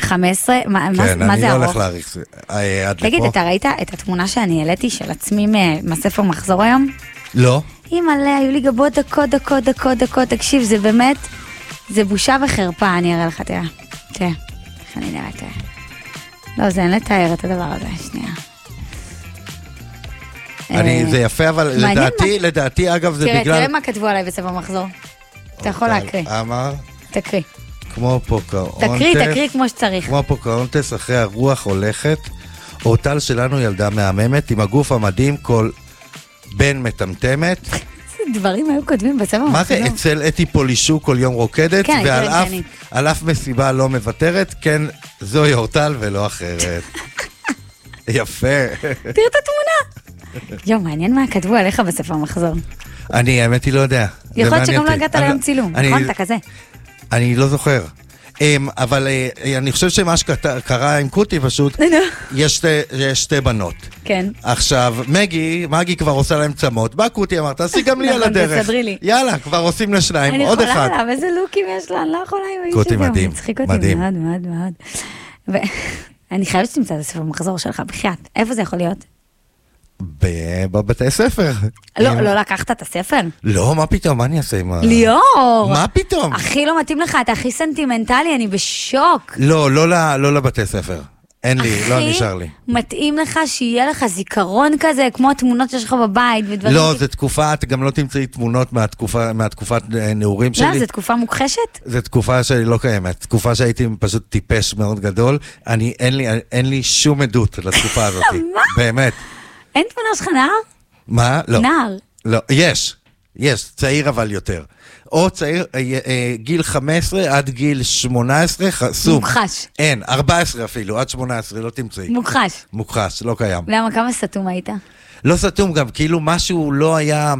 Speaker 3: 15? מה, מה-
Speaker 2: כן,
Speaker 3: מה
Speaker 2: אני
Speaker 3: זה
Speaker 2: לא
Speaker 3: ארוך?
Speaker 2: הולך להאריך זה- אה, עד לפה.
Speaker 3: תגיד, אתה ראית את התמונה שאני העליתי של עצמי מהספר מחזור היום?
Speaker 2: לא.
Speaker 3: אימא'לה, היו לי גבות דקות, דקות, דקות, דקות, תקשיב, זה באמת, זה בושה וחרפה, אני אראה לך, תראה. תראה, איך אני נראית. לא, זה אין לתאר את הדבר הזה, שנייה.
Speaker 2: אני,
Speaker 3: אה,
Speaker 2: זה יפה, אבל לדעתי, לדעתי, אגב, זה
Speaker 3: תראה,
Speaker 2: בגלל...
Speaker 3: תראה מה כתבו עליי בספר מחזור. אתה יכול להקריא,
Speaker 2: אמר,
Speaker 3: תקריא.
Speaker 2: כמו פוקהונטס.
Speaker 3: תקריא, תקריא כמו שצריך.
Speaker 2: כמו פוקהונטס, אחרי הרוח הולכת, אורטל שלנו ילדה מהממת, עם הגוף המדהים, כל בן מטמטמת.
Speaker 3: דברים היו כותבים בספר.
Speaker 2: מה זה אצל אתי פולישו כל יום רוקדת,
Speaker 3: כן,
Speaker 2: ועל אף,
Speaker 3: רנטגנית.
Speaker 2: על אף מסיבה לא מוותרת, כן, זוהי אורטל ולא אחרת. יפה.
Speaker 3: תראה את התמונה. יואו, מעניין מה כתבו עליך בספר מחזור.
Speaker 2: אני, האמת היא, לא יודע.
Speaker 3: יכול להיות שגם לא. הגעת
Speaker 2: אני
Speaker 3: ליום צילום,
Speaker 2: אני-
Speaker 3: נכון? אתה כזה.
Speaker 2: אני לא זוכר. אמ, אבל אה, אני חושב שמה שקרה עם קוטי פשוט, יש שתי- בנות.
Speaker 3: כן.
Speaker 2: עכשיו, מגי, מגי כבר עושה להם צמות, בא קוטי, אמר, תעשי גם לי על
Speaker 3: נכון,
Speaker 2: הדרך.
Speaker 3: תסדרי לי.
Speaker 2: יאללה, כבר עושים לשניים,
Speaker 3: אני
Speaker 2: עוד
Speaker 3: יכולה
Speaker 2: אחד.
Speaker 3: עליו, איזה לוקים יש לו, אני לא יכולה עם האיש
Speaker 2: קוטי
Speaker 3: הזה,
Speaker 2: מדהים, מדהים.
Speaker 3: מאוד מאוד מאוד. אני חייבת שתמצא את הספר מחזור שלך, בחייאת. איפה זה יכול להיות?
Speaker 2: בבתי ספר.
Speaker 3: לא, לא לקחת את הספר?
Speaker 2: לא, מה פתאום, מה אני אעשה עם ה...
Speaker 3: ליאור!
Speaker 2: מה פתאום?
Speaker 3: הכי לא מתאים לך, אתה הכי סנטימנטלי, אני בשוק.
Speaker 2: לא, לא לא לבתי ספר. אין לי, לא נשאר לי.
Speaker 3: מתאים לך שיהיה לך זיכרון כזה, כמו התמונות שיש לך בבית ודברים.
Speaker 2: לא, זו תקופה, את גם לא תמצאי תמונות מהתקופה- מהתקופת אה, נעורים
Speaker 3: לא,
Speaker 2: שלי.
Speaker 3: זו תקופה מוכחשת?
Speaker 2: זו תקופה שלי לא קיימת, תקופה שהייתי פשוט טיפש מאוד גדול. אני, אין לי, אין לי שום עדות לתקופה הזאת.
Speaker 3: מה?
Speaker 2: באמת.
Speaker 3: אין תמונה שלך נער?
Speaker 2: מה? לא.
Speaker 3: נער.
Speaker 2: לא, יש, יש, צעיר אבל יותר. או צעיר, אה, אה, גיל 15 עד גיל 18, חסום.
Speaker 3: מוכחש.
Speaker 2: אין, 14 אפילו, עד 18, לא תמצאי.
Speaker 3: מוכחש.
Speaker 2: מוכחש, לא קיים.
Speaker 3: למה, כמה סתום היית?
Speaker 2: לא סתום, גם כאילו משהו לא היה...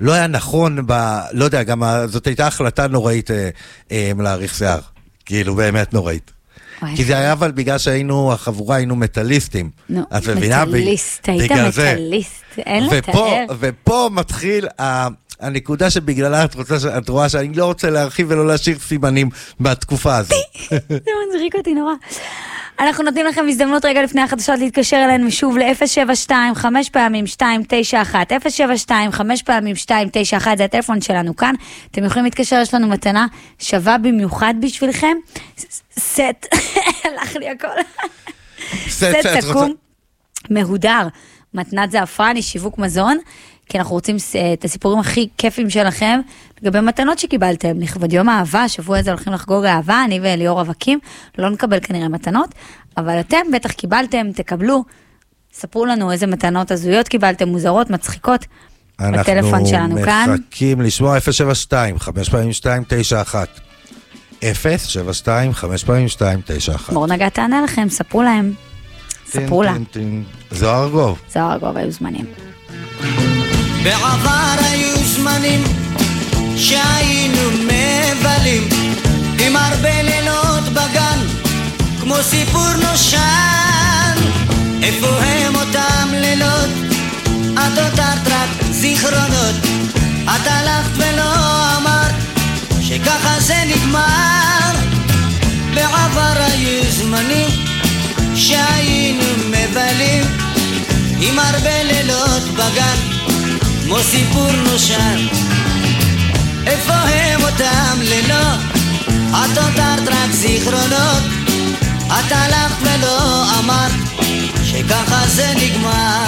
Speaker 2: לא היה נכון ב... לא יודע, גם זאת הייתה החלטה נוראית אה, אה, להאריך שיער. כאילו, באמת נוראית. כי זה היה אבל בגלל שהיינו, החבורה היינו מטאליסטים.
Speaker 3: נו, מטאליסט, היית. מטאליסט, אין
Speaker 2: ופה,
Speaker 3: לתאר.
Speaker 2: ופה מתחיל ה... הנקודה שבגללה את רוצה, את רואה שאני לא רוצה להרחיב ולא להשאיר סימנים מהתקופה הזאת.
Speaker 3: זה מצחיק אותי נורא. אנחנו נותנים לכם הזדמנות רגע לפני החדשות להתקשר אלינו שוב ל-072, חמש פעמים 291, 072, חמש פעמים 291, זה הטלפון שלנו כאן. אתם יכולים להתקשר, יש לנו מתנה שווה במיוחד בשבילכם. סט, הלך לי הכל.
Speaker 2: סט,
Speaker 3: סכו"ם מהודר, מתנת זעפרני, שיווק מזון, כי אנחנו רוצים אה, את הסיפורים הכי כיפים שלכם לגבי מתנות שקיבלתם. לכבוד יום האהבה, השבוע הזה הולכים לחגוג אהבה, אני ואליאור רווקים, לא נקבל כנראה מתנות, אבל אתם בטח קיבלתם, תקבלו. ספרו לנו איזה מתנות הזויות קיבלתם, מוזרות, מצחיקות. בטלפון שלנו כאן.
Speaker 2: אנחנו מחכים לשמוע 072, 5 פעמים 2, 9, 1. 072, 5 פעמים 2, 9, 1.
Speaker 3: מור נגה תענה לכם, ספרו להם. ספרו לה.
Speaker 2: זוהר ארגוב.
Speaker 3: זוהר ארגוב היו זמנים.
Speaker 9: בעבר היו זמנים שהיינו מבלים עם הרבה לילות בגן כמו סיפור נושן. איפה הם אותם לילות? את הותרת רק זיכרונות. את הלכת ולא אמרת שככה זה נגמר. בעבר היו זמנים שהיינו מבלים עם הרבה לילות בגן כמו סיפור נושן איפה הם אותם לילות? את הותרת רק זיכרונות את הלכת ולא אמרת שככה זה נגמר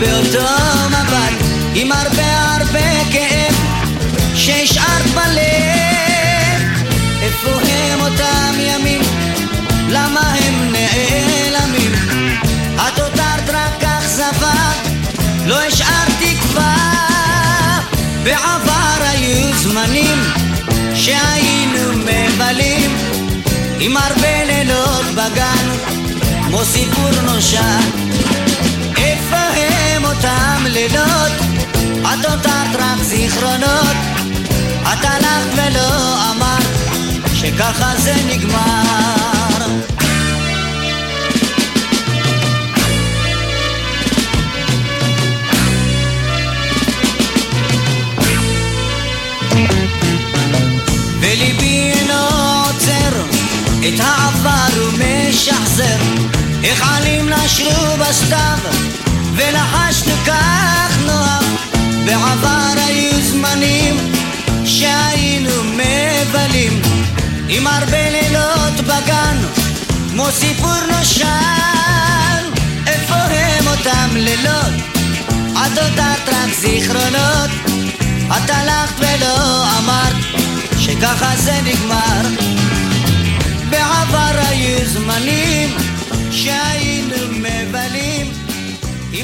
Speaker 9: באותו מבט עם הרבה הרבה כאב שהשארת בלב איפה הם אותם ימים? למה הם נעלמים? את הותרת רק אכזבה לא השארת תקווה בעבר היו זמנים שהיינו מבלים עם הרבה לילות בגן כמו סיפור נושן אותם לילות? את הותרת רק זיכרונות. את הלכת ולא אמרת שככה זה נגמר. וליבי אינו עוצר את העבר ומשחזר איך עלים נשרו בסתיו ולחשנו כך נוח בעבר היו זמנים שהיינו מבלים עם הרבה לילות בגן כמו סיפור נושן איפה הם אותם לילות? את הותרת רק זיכרונות את הלכת ולא אמרת שככה זה נגמר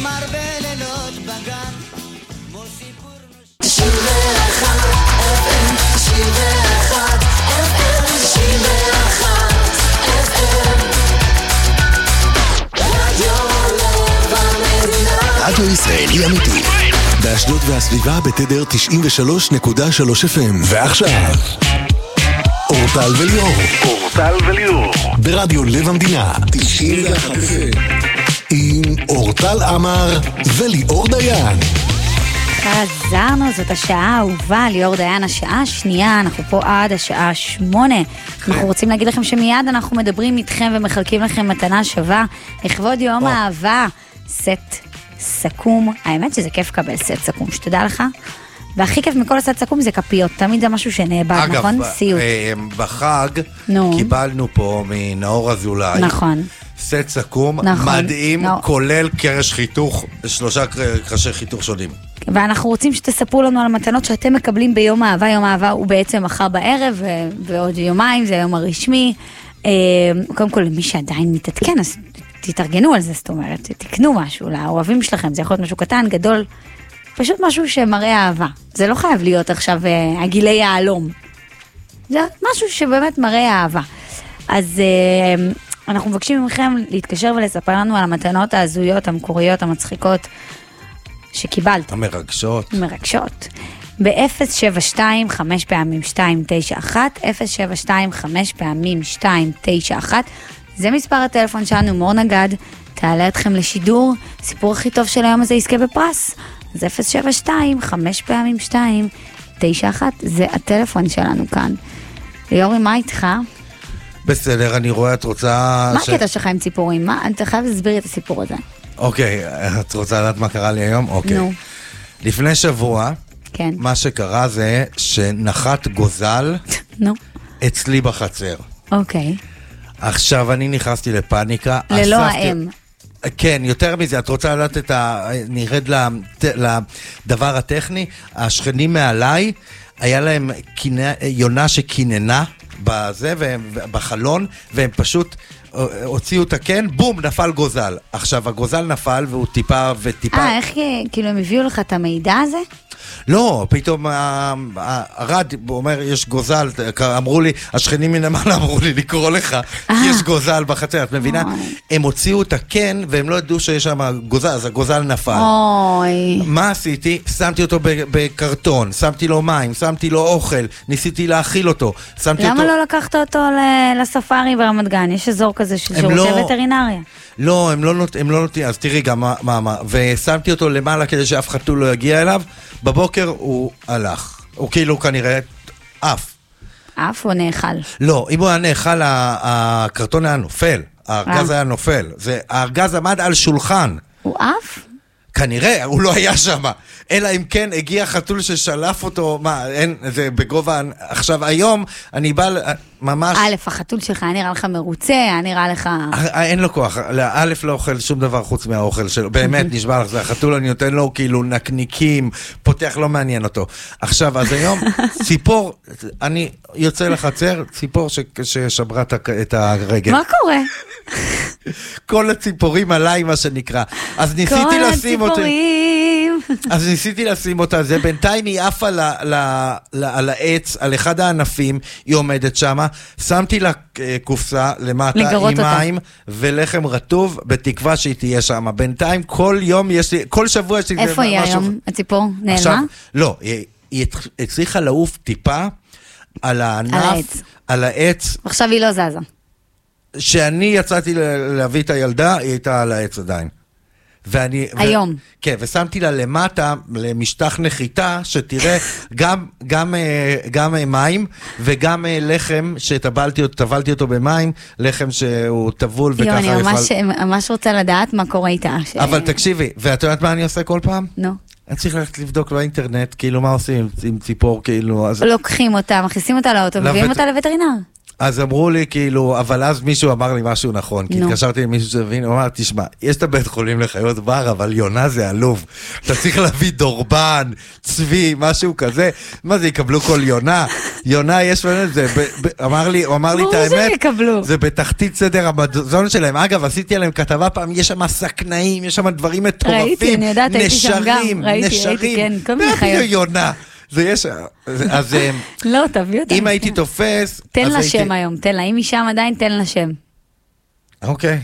Speaker 9: עם הרבה לילות בגן כמו סיפור
Speaker 1: רדיו ישראלי אמיתי. באשדוד והסביבה בתדר 93.3 FM. ועכשיו, אורטל וליאור. אורטל וליאור. ברדיו לב המדינה. 91 FM. עם אורטל עמר וליאור דיין.
Speaker 3: חזרנו, זאת השעה האהובה, ליאור דיין, השעה השנייה, אנחנו פה עד השעה שמונה. אנחנו רוצים להגיד לכם שמיד אנחנו מדברים איתכם ומחלקים לכם מתנה שווה לכבוד יום האהבה. סט סכו"ם, האמת שזה כיף לקבל סט סכו"ם, שתדע לך. והכי כיף מכל הסט סכו"ם זה כפיות, תמיד זה משהו שנאבד,
Speaker 2: אגב,
Speaker 3: נכון?
Speaker 2: ב-
Speaker 3: סיוט.
Speaker 2: אה, בחג
Speaker 3: נו.
Speaker 2: קיבלנו פה מנאור אזולאי.
Speaker 3: נכון.
Speaker 2: סט סכו"ם,
Speaker 3: נכון.
Speaker 2: מדהים,
Speaker 3: נאור.
Speaker 2: כולל קרש חיתוך, שלושה קר- קרשי חיתוך שונים.
Speaker 3: ואנחנו רוצים שתספרו לנו על המתנות שאתם מקבלים ביום האהבה. יום האהבה הוא בעצם מחר בערב, ועוד יומיים, זה היום הרשמי. אה, קודם כל, למי שעדיין מתעדכן, אז תתארגנו על זה, זאת אומרת, תקנו משהו לאוהבים שלכם, זה יכול להיות משהו קטן, גדול, פשוט משהו שמראה אהבה. זה לא חייב להיות עכשיו אה, הגילי יהלום. זה משהו שבאמת מראה אהבה. אז אה, אנחנו מבקשים מכם להתקשר ולספר לנו על המתנות ההזויות, המקוריות, המצחיקות שקיבלת.
Speaker 2: המרגשות.
Speaker 3: מרגשות. ב-072 5 פעמים 291, 072 5 פעמים 291, זה מספר הטלפון שלנו, מור נגד, תעלה אתכם לשידור, הסיפור הכי טוב של היום הזה יזכה בפרס. אז 072, 5 פעמים 2, 91, זה הטלפון שלנו כאן. ליאורי, מה איתך?
Speaker 2: בסדר, אני רואה, את רוצה...
Speaker 3: מה הקטע שלך עם ציפורים? מה, אתה חייב להסביר לי את הסיפור הזה.
Speaker 2: אוקיי, את רוצה לדעת מה קרה לי היום? אוקיי.
Speaker 3: נו.
Speaker 2: לפני שבוע,
Speaker 3: כן.
Speaker 2: מה שקרה זה שנחת גוזל
Speaker 3: נו.
Speaker 2: אצלי בחצר.
Speaker 3: אוקיי.
Speaker 2: עכשיו אני נכנסתי לפאניקה.
Speaker 3: ללא האם.
Speaker 2: כן, יותר מזה, את רוצה לדעת את ה... נרד לת- לדבר הטכני? השכנים מעליי, היה להם קינה- יונה שקיננה בזה, והם, בחלון, והם פשוט אה, הוציאו את הקן, בום, נפל גוזל. עכשיו, הגוזל נפל והוא טיפה וטיפה...
Speaker 3: אה, איך, אה, כאילו, הם הביאו לך את המידע הזה?
Speaker 2: לא, פתאום ה- ה- הרד, הוא אומר, יש גוזל, אמרו לי, השכנים מלמעלה אמרו לי לקרוא לך, כי יש גוזל בחצר, את מבינה? הם הוציאו את הקן והם לא ידעו שיש שם גוזל, אז הגוזל נפל.
Speaker 3: אוי.
Speaker 2: מה עשיתי? שמתי אותו בקרטון, שמתי לו מים, שמתי לו אוכל, ניסיתי להאכיל אותו, שמתי
Speaker 3: למה. לא לקחת אותו לספארי ברמת גן? יש אזור כזה של שירותי
Speaker 2: לא-
Speaker 3: וטרינריה.
Speaker 2: לא, הם לא, נות... הם לא נותנים, אז תראי גם מה, מה, מה, ושמתי אותו למעלה כדי שאף חתול לא יגיע אליו, בבוקר הוא הלך. הוא כאילו כנראה עף.
Speaker 3: עף או נאכל?
Speaker 2: לא, אם הוא היה נאכל, הקרטון היה נופל. הארגז
Speaker 3: אה.
Speaker 2: היה נופל. זה, הארגז עמד על שולחן.
Speaker 3: הוא עף?
Speaker 2: כנראה, הוא לא היה שם. אלא אם כן הגיע חתול ששלף אותו, מה, אין, זה בגובה... עכשיו, היום אני בא, ממש...
Speaker 3: א', החתול שלך היה נראה לך מרוצה, היה נראה לך...
Speaker 2: אה, אין לו כוח, א' לא אוכל שום דבר חוץ מהאוכל שלו, באמת, נשבע לך, זה החתול, אני נותן לו כאילו נקניקים, פותח, לא מעניין אותו. עכשיו, אז היום, ציפור, אני יוצא לחצר, ציפור ש- ששברה את הרגל.
Speaker 3: מה קורה?
Speaker 2: כל הציפורים עליי, מה שנקרא. אז ניסיתי
Speaker 3: כל
Speaker 2: לשים אותה.
Speaker 3: הציפורים.
Speaker 2: אז ניסיתי לשים אותה, זה בינתיים היא עפה ל- ל- ל- על העץ, על אחד הענפים, היא עומדת שמה, שמתי לה אה, קופסה למטה עם
Speaker 3: אותה.
Speaker 2: מים ולחם רטוב, בתקווה שהיא תהיה שמה. בינתיים כל יום יש לי, כל שבוע יש לי
Speaker 3: איפה היא
Speaker 2: משהו-
Speaker 3: היום? הציפור
Speaker 2: עכשיו,
Speaker 3: נעלמה?
Speaker 2: לא, היא, היא הצ- הצליחה לעוף טיפה על הענף,
Speaker 3: העץ.
Speaker 2: על העץ,
Speaker 3: עכשיו היא לא זזה.
Speaker 2: כשאני יצאתי להביא את הילדה, היא הייתה על העץ עדיין. ואני... ו-
Speaker 3: היום.
Speaker 2: כן, ושמתי לה למטה, למשטח נחיתה, שתראה גם, גם, אה, גם אה, מים וגם אה, לחם שטבלתי אותו, במים, לחם שהוא טבול וככה
Speaker 3: יואו, אני. ממש- ממש רוצה לדעת מה קורה איתה. ש-
Speaker 2: אבל תקשיבי, ואת יודעת מה אני עושה כל פעם?
Speaker 3: נו.
Speaker 2: אני צריך ללכת לבדוק באינטרנט, כאילו, מה עושים עם, ציפור, כאילו, אז...
Speaker 3: לוקחים אותה, מכניסים אותה לאוטו, מביאים אותה לווטרינר.
Speaker 2: אז אמרו לי, כאילו, אבל אז מישהו אמר לי משהו נכון, כי. התקשרתי למישהו שהבין, הוא אמר, תשמע, יש את הבית חולים לחיות בר, אבל יונה זה עלוב. אתה צריך להביא דורבן, צבי, משהו כזה. מה זה, יקבלו כל יונה? יונה, יש לנו את זה. אמר לי, הוא אמר לי את
Speaker 3: ברור
Speaker 2: האמת. זה בתחתית סדר המזון שלהם. אגב, עשיתי עליהם כתבה פעם, יש שם סכנאים, יש שם דברים מטורפים.
Speaker 3: ראיתי, אני יודעת, הייתי שם גם. ראיתי, ראיתי. כן, כל מיני חיות.
Speaker 2: יונה. זה יש... אז אה,
Speaker 3: לא, תביא אותה.
Speaker 2: אם הייתי תופס...
Speaker 3: תן לה שם היום, תן לה. אם היא שם עדיין, תן לה שם.
Speaker 2: אוקיי.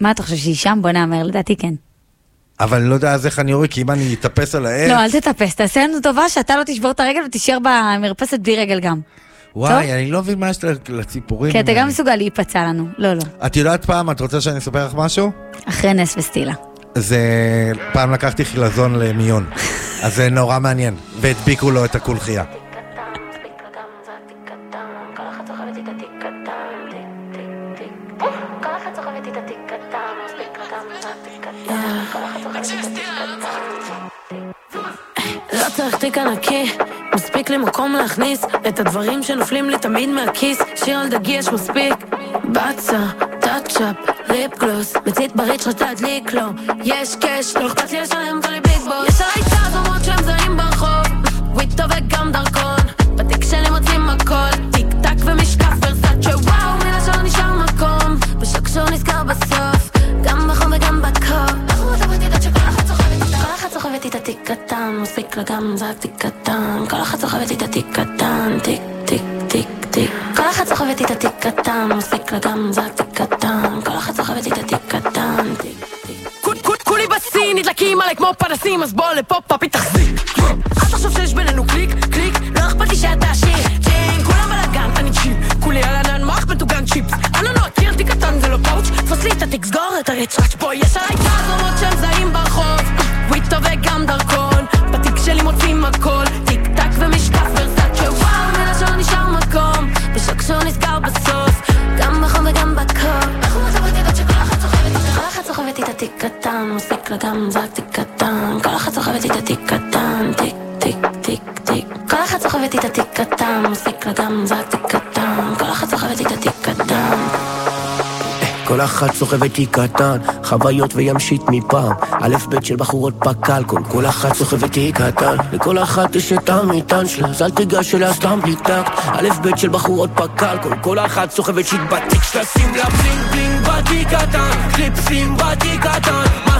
Speaker 3: מה אתה חושב, שהיא שם? בוא נאמר, לדעתי כן.
Speaker 2: אבל אני לא יודע אז איך אני אוריד, כי אם אני אטפס על העץ...
Speaker 3: לא, אל תטפס, תעשה לנו טובה שאתה לא תשבור את הרגל ותישאר במרפסת בלי רגל גם.
Speaker 2: וואי,
Speaker 3: טוב?
Speaker 2: אני לא מבין מה יש לציפורים.
Speaker 3: כי אתה גם. מסוגל להיפצע לנו. לא, לא.
Speaker 2: את יודעת פעם, את רוצה שאני אספר לך משהו?
Speaker 3: אחרי נס וסטילה.
Speaker 2: זה... פעם לקחתי חילזון למיון. אז זה נורא מעניין. והדביקו לו את הקולחייה.
Speaker 12: לא צריך תיק ענקי, מספיק לי מקום להכניס את הדברים שנופלים לי תמיד מהכיס, שיר על דגי יש מספיק. בצה, טאצ'אפ, ליפ גלוס, מצית בריץ' רצה להדליק לו, יש קאש, לא אכפת לי לשלם כל ביג בוס. יש עליי צעד אומרות שהם זרים ברחוב, וויטו וגם דרכון, בתיק שלי מוצאים הכל, טיק טק ומשקף ורסאצ'ה, וואו, השאר נשאר מקום, ושקשור נזכר בסוף, גם בחום וגם בקור. כל אחת סוחבת איתה תיק קטן, מספיק לה גם זה תיק קטן, כל אחת סוחבת איתה תיק קטן, תיק אחת סוחבת איתה תיק קטן, מספיק לה גם תיק קטן, כל אחת סוחבת איתה תיק קטן,
Speaker 13: כולי בשיא, נדלקים עליי כמו פנסים, אז בוא לפה papi תחזיק. אל תחשוב שיש בינינו click, click, לא אכפת לי שאתה עשיר. כן, כולם בלאגן, אני chill. כולי על ענן מוח מטוגן צ'יפס. אני לא מכיר תיק קטן זה לא פאוץ', תפוס לי את התיק
Speaker 12: תיק סגור את הרצ'ראץ' פה יש עליי פזמות שהם זעים ברחוב זק תיק קטן כל אחת סוחבת איתה תיק קטן תיק תיק תיק תיק כל אחת סוחבת איתה תיק קטן גם זק תיק קטן כל אחת סוחבת איתה תיק קטן
Speaker 14: כל אחת סוחבת תיק קטן, חוויות וימשית מפעם. א' ב' של בחורות פק"ל, כל אחת סוחבת תיק קטן. לכל אחת יש את המטען שלה, אז אל תיגש אליה סתם בלי טקט. א' ב' של בחורות פק"ל, כל כל אחת סוחבת shit בתיק שלה, שים לה bling bling בתיק קטן. קליפסים בתיק קטן,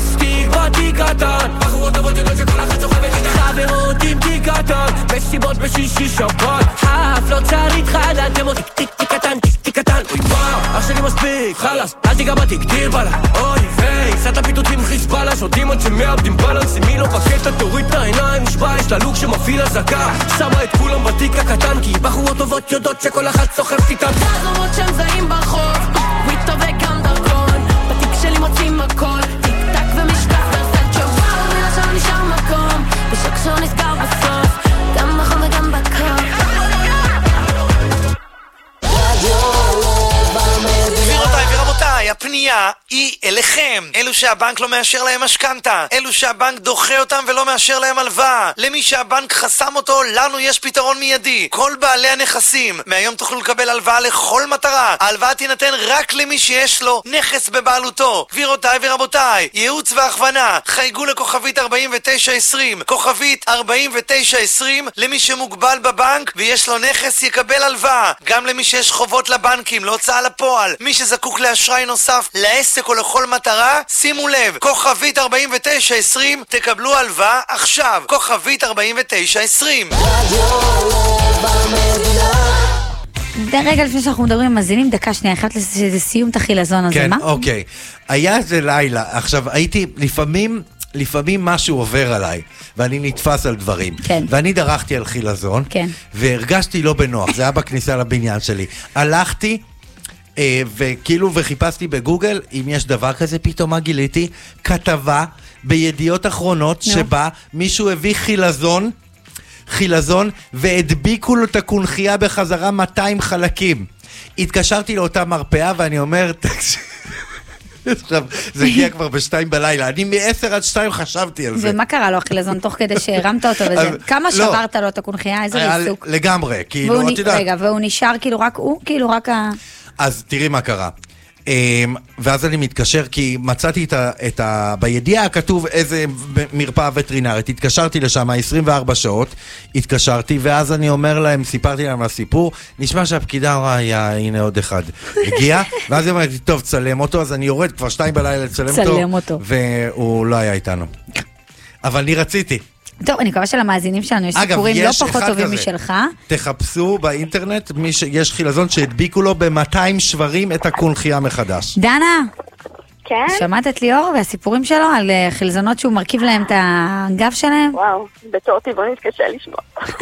Speaker 14: בתיק קטן. בחורות טובות יודעות שכל אחת סוחבת איתה חברות עם תיק קטן. מסיבות בשישי שבת, האף לא צריך חדל, דמו תיק תיק תיק קטן, תיק תיק קטן. אוי וואו, אח שלי מספיק, חלאס, אל תיגע בתיק, דיר בלה. אוי ויי, סעת פיתות עם חיזבאללה, שותים עד שמאבדים בלנס, עם מי לא בקטע, תוריד את העיניים, נשבע, יש לה לוק שמפעיל אזעקה. שמה את כולם בתיק הקטן, כי בחורות טובות יודעות שכל אחת סוחבת איתה.
Speaker 12: פזמות שהם זעים ברחוב וגם soon
Speaker 5: as gone. הפנייה היא אליכם. אלו שהבנק לא מאשר להם משכנתה. אלו שהבנק דוחה אותם ולא מאשר להם הלוואה. למי שהבנק חסם אותו, לנו יש פתרון מיידי. כל בעלי הנכסים, מהיום תוכלו לקבל הלוואה לכל מטרה. ההלוואה תינתן רק למי שיש לו נכס בבעלותו. גבירותיי ורבותיי, ייעוץ והכוונה, חייגו לכוכבית 4920, כוכבית 4920, למי שמוגבל בבנק ויש לו נכס יקבל הלוואה. גם למי שיש חובות לבנקים, להוצאה לפועל, מי שזקוק לאשראי נוסף לעסק או לכל מטרה, שימו לב, כוכבית 4920, תקבלו הלוואה עכשיו. כוכבית 4920.
Speaker 3: ד- רגע לפני שאנחנו מדברים עם מאזינים, דקה שנייה, אחת לסיום את החילזון הזה,
Speaker 2: כן,
Speaker 3: מה?
Speaker 2: אוקיי. היה איזה לילה, עכשיו הייתי, לפעמים, לפעמים משהו עובר עליי, ואני נתפס על דברים.
Speaker 3: כן.
Speaker 2: ואני דרכתי על חילזון,
Speaker 3: כן.
Speaker 2: והרגשתי לא בנוח, זה היה בכניסה לבניין שלי. הלכתי, וכאילו, וחיפשתי בגוגל אם יש דבר כזה, פתאום מה גיליתי? כתבה בידיעות אחרונות,
Speaker 3: נו.
Speaker 2: שבה מישהו הביא חילזון. חילזון, והדביקו לו את הקונכייה בחזרה 200 חלקים. התקשרתי לאותה מרפאה ואני אומר, תקשיב, עכשיו, זה הגיע כבר בשתיים בלילה, אני מ-10 עד 2 חשבתי על זה.
Speaker 3: ומה קרה לו החילזון תוך כדי שהרמת אותו וזה? כמה
Speaker 2: לא.
Speaker 3: שברת לו את הקונכייה? איזה ריסוק?
Speaker 2: לגמרי, כאילו, את יודעת.
Speaker 3: רגע, והוא נשאר כאילו רק הוא? כאילו רק ה...
Speaker 2: אז תראי מה קרה. Um, ואז אני מתקשר כי מצאתי את ה, את ה... בידיעה כתוב איזה מרפאה וטרינרית. התקשרתי לשם 24 שעות, התקשרתי, ואז אני אומר להם, סיפרתי להם על הסיפור, נשמע שהפקידה אמרה, "יא, הנה עוד אחד. הגיע, ואז היא אומרת טוב, צלם אותו, אז אני יורד כבר שתיים בלילה לצלם אותו.
Speaker 3: צלם אותו.
Speaker 2: והוא לא היה איתנו. אבל אני רציתי.
Speaker 3: טוב, אני מקווה שלמאזינים שלנו יש
Speaker 2: אגב,
Speaker 3: סיפורים לא פחות טובים
Speaker 2: כזה.
Speaker 3: משלך.
Speaker 2: תחפשו באינטרנט, מי ש... יש חילזון שהדביקו לו ב-200 שברים את הקונכייה מחדש.
Speaker 3: דנה,
Speaker 15: כן?
Speaker 3: שמעת את ליאור והסיפורים שלו על אה, חילזונות שהוא מרכיב להם את הגב שלהם?
Speaker 15: וואו, בתור טבעונית קשה לשמוע.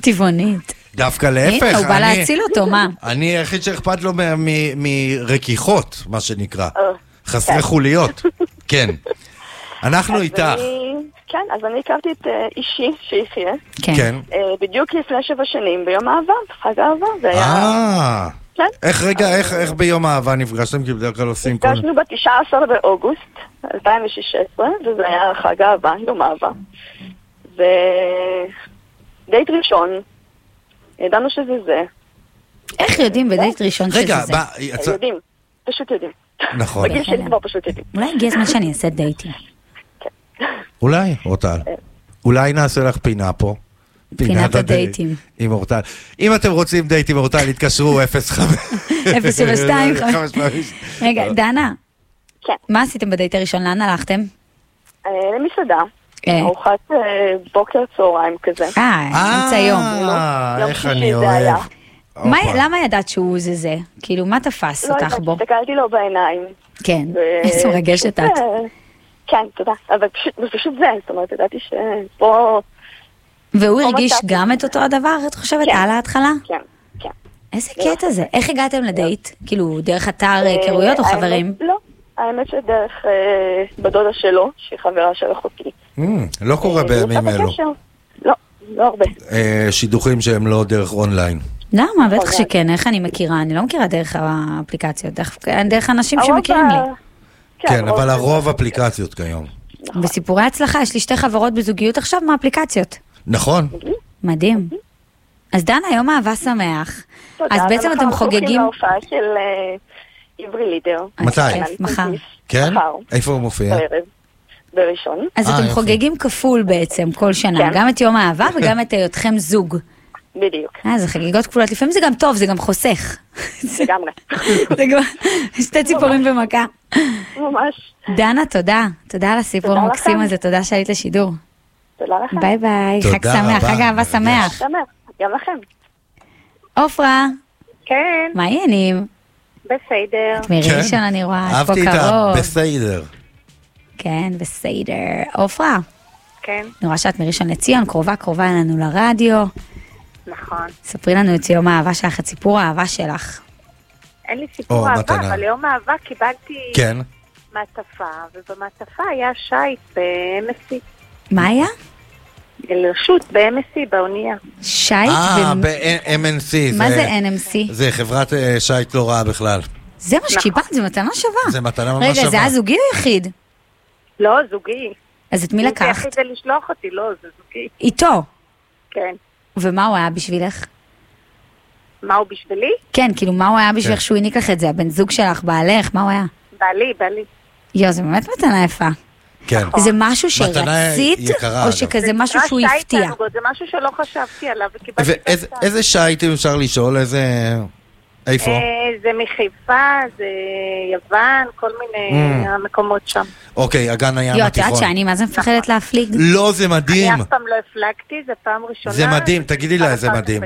Speaker 3: טבעונית.
Speaker 2: דווקא להפך.
Speaker 3: הנה, הוא בא להציל אותו, מה?
Speaker 2: אני היחיד שאכפת לו מ- מ- מרכיכות, מה שנקרא.
Speaker 15: אה,
Speaker 2: חסרי
Speaker 15: כן.
Speaker 2: חוליות. כן. אנחנו איתך.
Speaker 15: אני- כן, אז אני הכרתי את אה, אישי, שיחיה.
Speaker 2: כן.
Speaker 15: אה, בדיוק לפני שבע שנים, ביום אהבה, חג אהבה, זה היה...
Speaker 2: אה.
Speaker 15: כן.
Speaker 2: איך רגע, איך איך ביום האהבה נפגשתם? כי בדרך כלל עושים כל...
Speaker 15: נפגשנו ב-19 באוגוסט 2016, וזה היה חג אהבה, יום אהבה. ודייט ראשון, ידענו שזה זה.
Speaker 3: איך יודעים בדייט ראשון שזה
Speaker 2: רגע,
Speaker 3: זה?
Speaker 2: יצא...
Speaker 15: יודעים, פשוט יודעים.
Speaker 2: נכון.
Speaker 15: בגיל שלי כבר פשוט יודעים.
Speaker 3: אולי הגיע הזמן שאני אעשה דייטים.
Speaker 2: אולי, אורטל. אולי נעשה לך פינה פה.
Speaker 3: פינת הדייטים.
Speaker 2: עם אורטל. אם אתם רוצים דייט עם אורטל, התקשרו 05...
Speaker 3: 072. רגע, דנה.
Speaker 15: כן.
Speaker 3: מה עשיתם בדייט הראשון? לאן הלכתם?
Speaker 15: אה, למסעדה,
Speaker 3: אה.
Speaker 15: ארוחת אה, בוקר צהריים כזה.
Speaker 3: אה, אמצע היום.
Speaker 2: אה,
Speaker 15: יום
Speaker 2: איך
Speaker 15: שישי
Speaker 2: אני אוהב.
Speaker 3: מה-. למה ידעת שהוא זה זה? כאילו, מה תפס
Speaker 15: לא
Speaker 3: אותך בו?
Speaker 15: הסתכלתי לו בעיניים.
Speaker 3: כן, איזה מרגשת את.
Speaker 15: אה, כן, תודה. אבל פשוט, זה פשוט זה, זאת אומרת, ידעתי שפה...
Speaker 3: והוא הרגיש. גם את אותו הדבר, את חושבת,
Speaker 15: כן.
Speaker 3: על ההתחלה?
Speaker 15: כן, כן.
Speaker 3: איזה קטע זה. איך הגעתם לדייט? כאילו, דרך אתר היכרויות או
Speaker 16: אה,
Speaker 3: חברים?
Speaker 16: לא, האמת שדרך אה, בדודה שלו, שהיא חברה של אחותי.
Speaker 2: Mm, לא קורה
Speaker 16: אה,
Speaker 2: בימים אלו.
Speaker 16: לא, לא הרבה.
Speaker 2: אה, שידוכים שהם לא דרך אונליין.
Speaker 3: למה? בטח
Speaker 16: חבל.
Speaker 3: שכן, איך אני מכירה? אני לא מכירה דרך האפליקציות, דרך- דרך אנשים שמכירים
Speaker 16: ה-
Speaker 3: לי.
Speaker 2: כן, אבל הרוב אפליקציות כיום.
Speaker 3: בסיפורי הצלחה, יש לי שתי חברות בזוגיות עכשיו מאפליקציות.
Speaker 2: נכון.
Speaker 3: מדהים. אז דנה, יום אהבה שמח.
Speaker 16: תודה,
Speaker 3: אז בעצם אתם
Speaker 16: אנחנו הולכים
Speaker 3: חוגגים...
Speaker 16: להופעה של אה, עברי לידר.
Speaker 2: מתי?
Speaker 3: כיף, מחר.
Speaker 2: כן? איפה הוא מופיע?
Speaker 16: בראשון.
Speaker 3: אז
Speaker 2: אה,
Speaker 3: אתם. חוגגים כפול בעצם כל שנה,
Speaker 16: כן.
Speaker 3: גם את יום האהבה וגם את היותכם זוג.
Speaker 16: בדיוק.
Speaker 3: אה, זה חגיגות כפולות, לפעמים זה גם טוב, זה גם חוסך.
Speaker 16: לגמרי.
Speaker 3: שתי ציפורים במכה.
Speaker 16: ממש.
Speaker 3: דנה, תודה. תודה על הסיפור
Speaker 16: תודה
Speaker 3: המקסים
Speaker 16: לכם.
Speaker 3: הזה, תודה שעלית לשידור.
Speaker 16: תודה לכם.
Speaker 3: ביי ביי, חג שמח, חג אהבה. שמח.
Speaker 16: שמח. גם לכם.
Speaker 3: עופרה,
Speaker 16: כן,
Speaker 3: מה העניינים?
Speaker 16: בסדר.
Speaker 3: את מראשון אני רואה, את פה
Speaker 2: כן. אהבתי את
Speaker 3: קרוב.
Speaker 2: הבסדר.
Speaker 3: כן, בסדר. עופרה,
Speaker 16: כן,
Speaker 3: אני רואה שאת מראשון לציון, קרובה קרובה אלינו לרדיו.
Speaker 16: נכון.
Speaker 3: ספרי לנו את יום האהבה שלך, את סיפור האהבה שלך.
Speaker 16: אין לי סיפור אהבה,
Speaker 2: מתנה.
Speaker 16: אבל ליום אהבה קיבלתי
Speaker 2: כן.
Speaker 16: מעטפה, ובמעטפה היה שייט ב-MSC.
Speaker 3: מה היה?
Speaker 16: לרשות ב-MSC, באונייה.
Speaker 3: שייט?
Speaker 2: אה,
Speaker 3: ו-
Speaker 2: ב-MNC.
Speaker 3: מה זה NMC?
Speaker 2: זה חברת אה, שייט לא רעה בכלל.
Speaker 3: זה מה שקיבלת, זה מתנה שווה.
Speaker 2: זה מתנה ממש
Speaker 3: רגע, זה
Speaker 2: שווה.
Speaker 3: היה זוגי או יחיד?
Speaker 16: לא, זוגי.
Speaker 3: אז את מי
Speaker 16: אם זה
Speaker 3: לקחת?
Speaker 16: יחיד זה לשלוח אותי, לא, זה זוגי.
Speaker 3: איתו.
Speaker 16: כן.
Speaker 3: ומה הוא היה בשבילך?
Speaker 16: מה הוא בשבילי?
Speaker 3: כן, כאילו, מה הוא היה בשבילך
Speaker 2: כן.
Speaker 3: שהוא העניק לך את זה? הבן זוג שלך, בעלך, מה הוא היה?
Speaker 16: בעלי, בעלי.
Speaker 3: יואו, זה באמת מתנה יפה.
Speaker 2: כן.
Speaker 3: זה משהו שרצית,
Speaker 2: יקרה,
Speaker 3: או. שכזה משהו שהוא הפתיע?
Speaker 16: זה משהו שלא חשבתי עליו, וקיבלתי את
Speaker 2: ואיזה שייט אם אפשר לשאול? איזה... איפה?
Speaker 16: אה, זה מחיפה, זה יוון, כל מיני
Speaker 2: Mm.
Speaker 16: המקומות שם.
Speaker 2: אוקיי, אגן הים
Speaker 3: יואו, את יודעת
Speaker 2: התיכון.
Speaker 3: שאני מה זה מפחדת להפליג?
Speaker 2: לא, זה מדהים.
Speaker 16: אני אף פעם לא הפלגתי, זה פעם ראשונה.
Speaker 2: זה מדהים, תגידי לה איזה מדהים.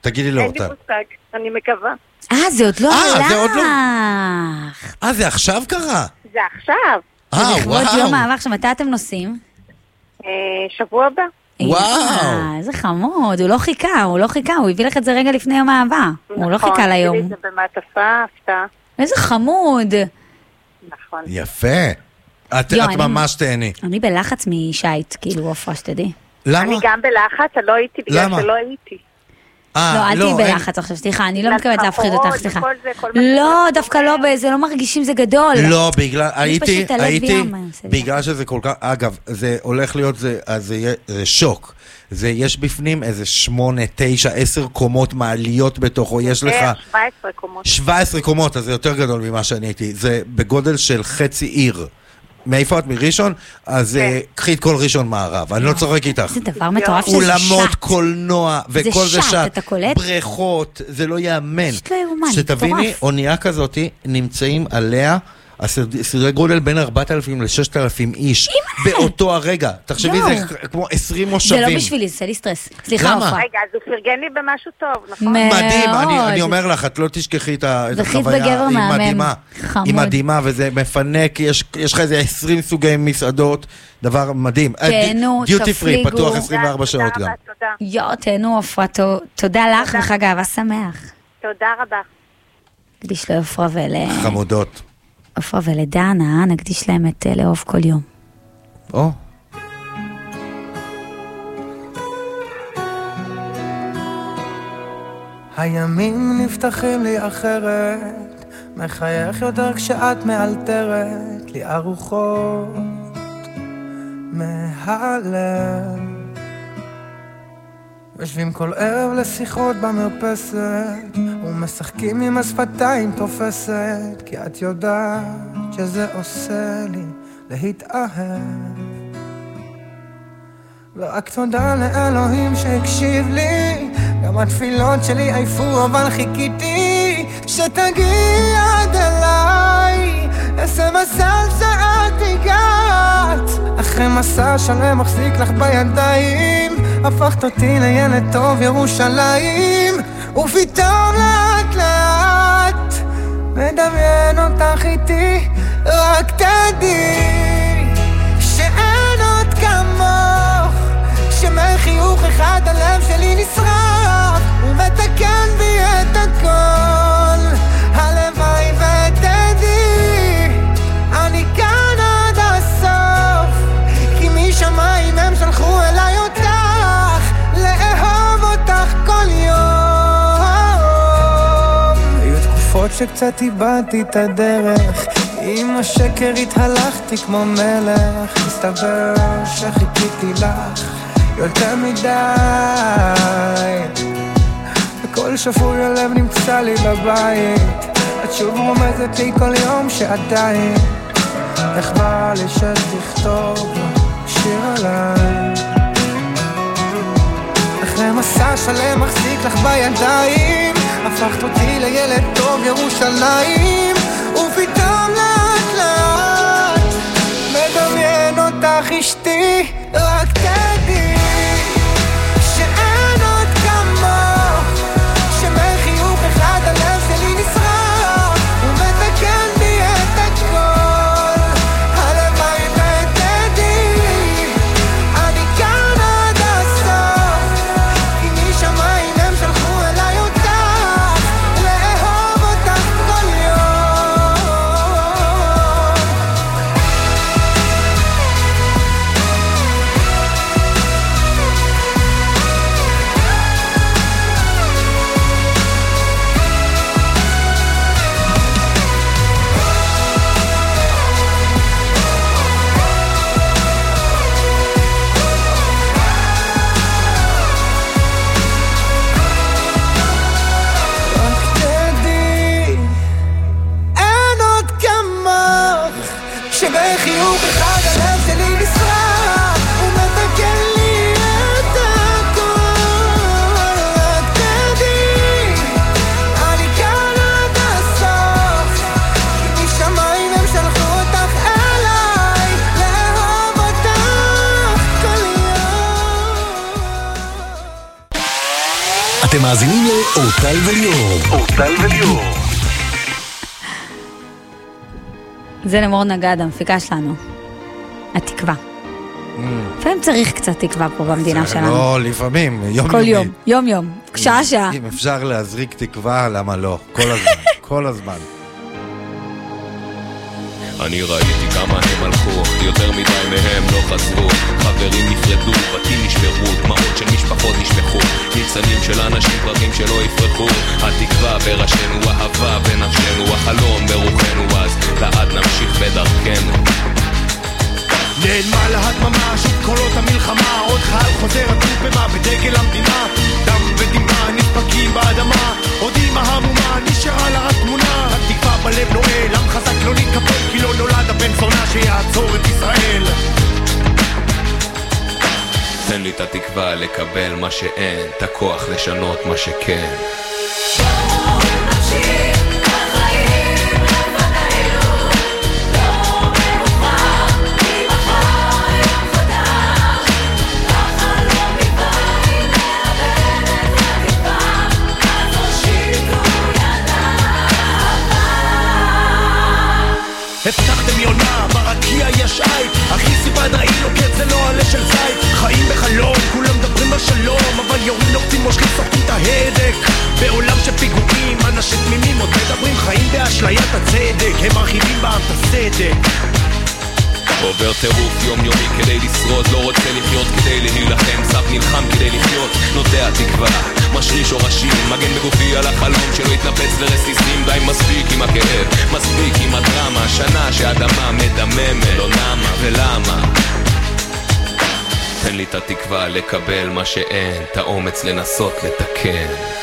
Speaker 2: תגידי לו
Speaker 16: אין לי
Speaker 2: אותה.
Speaker 16: מושג, אני מקווה.
Speaker 3: אה, זה עוד לא
Speaker 2: אה, זה עוד לא-
Speaker 3: הלך.
Speaker 2: אה, זה עכשיו קרה?
Speaker 16: זה עכשיו,
Speaker 2: אה,
Speaker 3: לכבוד
Speaker 2: וואו.
Speaker 3: יום האהבה, עכשיו מתי אתם נוסעים?
Speaker 16: אה, שבוע הבא.
Speaker 2: וואו.
Speaker 3: אה, איזה חמוד, הוא לא חיכה, הוא לא חיכה, הוא הביא לך את זה רגע לפני יום האהבה. הוא לא
Speaker 16: נכון,
Speaker 3: חיכה ליום.
Speaker 16: את זה במעטפה, הפתעה.
Speaker 3: איזה חמוד.
Speaker 16: נכון.
Speaker 2: יפה. את
Speaker 3: יואו,
Speaker 2: את
Speaker 3: אני-
Speaker 2: ממש תהני.
Speaker 3: אני בלחץ משייט, כאילו, עפרה, שתדעי.
Speaker 2: למה?
Speaker 16: אני גם בלחץ, אני לא הייתי בגלל
Speaker 2: למה?
Speaker 16: שלא הייתי.
Speaker 2: אה,
Speaker 3: לא, אל תהיי
Speaker 2: אין-
Speaker 3: בלחץ עכשיו, סליחה, אני לא מתכוונת להפחיד אותך, סליחה. לא, דווקא לא. זה לא מרגישים, זה גדול.
Speaker 2: לא, בגלל, הייתי, הייתי. בגלל שזה כל כך, אגב, זה הולך להיות, זה, שוק. זה, יש בפנים איזה שמונה, תשע, עשר קומות מעליות בתוכו, יש לך
Speaker 16: בערך 17 קומות.
Speaker 2: 17 קומות, אז זה יותר גדול ממה שאני הייתי. זה בגודל של חצי עיר. מאיפה את? מראשון? אז אה, קחי את כל ראשון מערב, אני לא צוחק איתך.
Speaker 3: זה דבר מטורף שזה
Speaker 2: אולמות
Speaker 3: שט.
Speaker 2: קולנוע,
Speaker 3: זה
Speaker 2: וכל זה
Speaker 3: שט,
Speaker 2: שט.
Speaker 3: אתה קולט?
Speaker 2: בריכות, זה לא ייאמן.
Speaker 3: פשוט לא יאומן,
Speaker 2: שתביני,
Speaker 3: מטורף.
Speaker 2: אונייה כזאתי, נמצאים עליה הסד- סדרי גודל בין 4,000 ל-6,000 איש. באותו הרגע. תחשבי. זה כמו 20
Speaker 3: זה
Speaker 2: מושבים.
Speaker 3: לא בשבילי, זה לי סטרס. סליחה,
Speaker 2: למה?
Speaker 3: עפרה.
Speaker 16: רגע, אז הוא פרגן לי במשהו טוב, נכון?
Speaker 2: מדהים, אני, אומר לך, את לא תשכחי את החוויה, היא מדהימה. היא מדהימה וזה מפנק, יש, יש לך איזה 20 סוגי מסעדות, דבר מדהים.
Speaker 3: תהנו,
Speaker 2: דיוטי פרי,
Speaker 3: תפליגו.
Speaker 2: פתוח 24 שעות גם.
Speaker 16: תודה.
Speaker 3: יואו, תהנו עפרה, ת- תודה לך וחג אהבה שמח.
Speaker 16: תודה רבה.
Speaker 3: נקדיש לעפרה ול...
Speaker 2: חמודות.
Speaker 3: עפרה ולדנה, נקדיש להם את אה, לאהוב כל יום.
Speaker 2: או,
Speaker 17: הימים נפתחים לי אחרת, מחייך יותר כשאת מאלתרת לי ארוחות מהלב. יושבים כל ערב לשיחות במרפסת, ומשחקים עם השפתיים תופסת, כי את יודעת שזה עושה לי להתאהב. ורק תודה לאלוהים שהקשיב לי גם התפילות שלי עייפו אבל חיכיתי שתגיעי עד אליי. איזה מזל שאת הגעת. אחרי מסע שלם מחזיק לך בידיים הפכת אותי לילד טוב ירושלים. ופתאום לאט לאט מדמיין אותך איתי רק תדעי שמחיוך אחד הלב שלי נשרף. הוא מתקן בי את הכל. הלוואי ותדעי אני כאן עד הסוף. כי משמיים הם שלחו אליי אותך לאהוב אותך כל יום. היו תקופות שקצת איבדתי את הדרך. עם השקר התהלכתי כמו מלך, מסתבר שחיכיתי לך. יותר מדי. וכל שפוי הלב נמצא לי בבית. את שוב רומזת לי כל יום שעדיין. איך בא לי שתכתוב שיר עליי? אחרי מסע שלם מחזיק לך בידיים. הפכת אותי לילד טוב ירושלים. ופתאום לאט לאט מדמיין אותך אשתי
Speaker 1: אתם מאזינים לאורטל וליאור. אורטל וליאור.
Speaker 3: זה למור נגד, המפיקה שלנו. התקווה. לפעמים צריך קצת תקווה פה במדינה שלנו.
Speaker 2: לא, לפעמים, יום
Speaker 3: כל יום, יום יום, שעה שעה.
Speaker 2: אם אפשר להזריק תקווה, למה לא? כל הזמן, כל הזמן.
Speaker 18: אני ראיתי כמה הם הלכו, יותר מדי מהם לא חזרו. חברים נפרדו, בתים נשברו, דמעות של משפחות נשפכו. ניצנים של אנשים פרטים שלא יפרחו. התקווה בראשינו, אהבה בנפשנו, החלום ברוחנו אז לעד נמשיך בדרכנו
Speaker 19: נעלמה לה הדממה, שוב קולות המלחמה. עוד חייל חוזר במה בדגל המדינה. דם ודמעה נדפקים באדמה. עוד אימא המומה נשארה לה רק תמונה. התקווה בלב נועל, עם חזק לא נתקפל כי לא נולד הבן זונה שיעצור את ישראל.
Speaker 18: תן לי את התקווה לקבל מה שאין, את הכוח לשנות מה שכן
Speaker 19: אבל יורים נוחצים מושכים סוחקים את ההדק. בעולם של פיגועים, אנשים תמימים עוד מדברים חיים באשליית הצדק. הם מרחיבים בעם את הסדק.
Speaker 18: עובר טירוף יומיומי כדי לשרוד לא רוצה לחיות כדי להילחם. סף נלחם כדי לחיות נוטע תקווה משריש שורשים מגן בגופי על החלום שלא יתנפץ לרסיסים. די מספיק עם הכאב מספיק עם הדרמה. שנה שהאדמה מדממת לא נמה ולמה תן לי את התקווה לקבל מה שאין את האומץ לנסות לתקן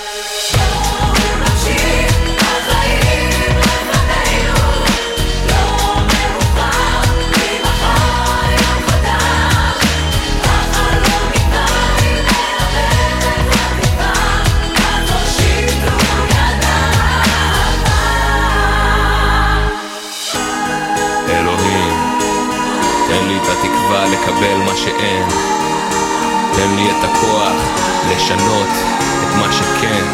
Speaker 18: לקבל מה שאין. תן לי את הכוח לשנות את מה שכן.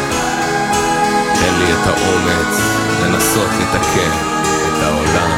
Speaker 18: תן לי את האומץ לנסות לתקן את העולם.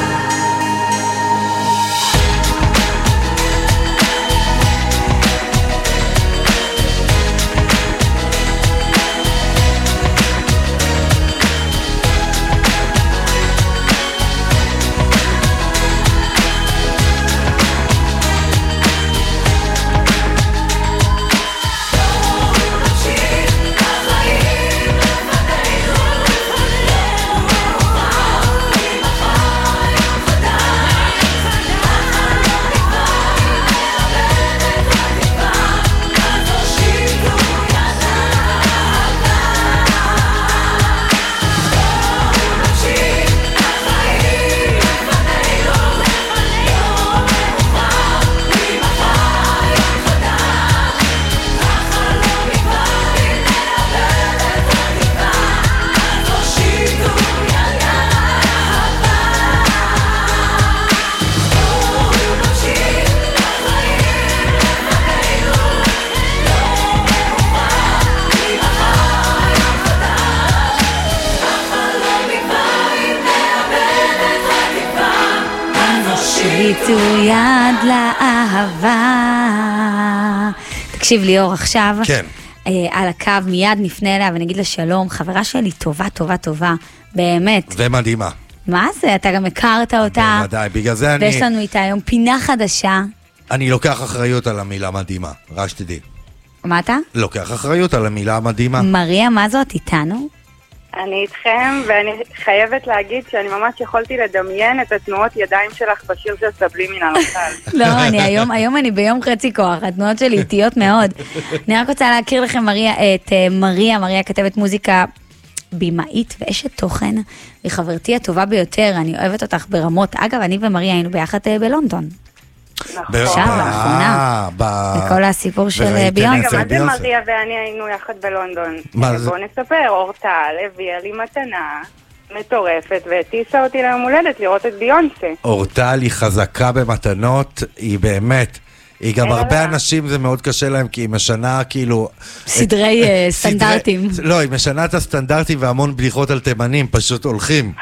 Speaker 3: תקשיב ליאור, עכשיו,
Speaker 2: כן.
Speaker 3: אה, על הקו, מיד נפנה אליה ונגיד לה שלום, חברה שלי טובה, טובה, טובה, באמת.
Speaker 2: ומדהימה.
Speaker 3: מה זה? אתה גם הכרת אותה,
Speaker 2: בוודאי, בגלל זה אני...
Speaker 3: ויש לנו איתה היום פינה חדשה.
Speaker 2: אני לוקח אחריות על המילה מדהימה, רק שתדעי.
Speaker 3: מה אתה?
Speaker 2: לוקח אחריות על המילה מדהימה.
Speaker 3: מריה, מה זאת איתנו?
Speaker 15: אני איתכם, ואני חייבת להגיד שאני ממש יכולתי לדמיין את התנועות ידיים שלך בשיר של סבלימינל לסל.
Speaker 3: לא, אני היום, היום אני ביום חצי כוח, התנועות שלי איטיות מאוד. אני רק רוצה להכיר לכם מריה, את אה, מריה, מריה כתבת מוזיקה. בימאית ואשת תוכן, והיא חברתי הטובה ביותר, אני אוהבת אותך ברמות. אגב, אני ומריה היינו ביחד אה, בלונדון.
Speaker 2: ב-
Speaker 3: עכשיו, לאחרונה.
Speaker 2: ב-
Speaker 3: בכל הסיפור של ביונסה.
Speaker 2: אצל
Speaker 15: מה זה. מריה ואני היינו יחד בלונדון?
Speaker 2: מה זה?
Speaker 15: בואו נספר, אורטל הביאה לי מתנה מטורפת והטיסה אותי ליום הולדת לראות את ביונסה.
Speaker 2: אורטל היא חזקה במתנות, היא באמת. היא גם הרבה. אנשים זה מאוד קשה להם כי היא משנה כאילו...
Speaker 3: סדרי,
Speaker 2: את-
Speaker 3: אה,
Speaker 2: סדרי-
Speaker 3: סטנדרטים.
Speaker 2: לא, היא משנה את הסטנדרטים והמון בדיחות על תימנים פשוט הולכים.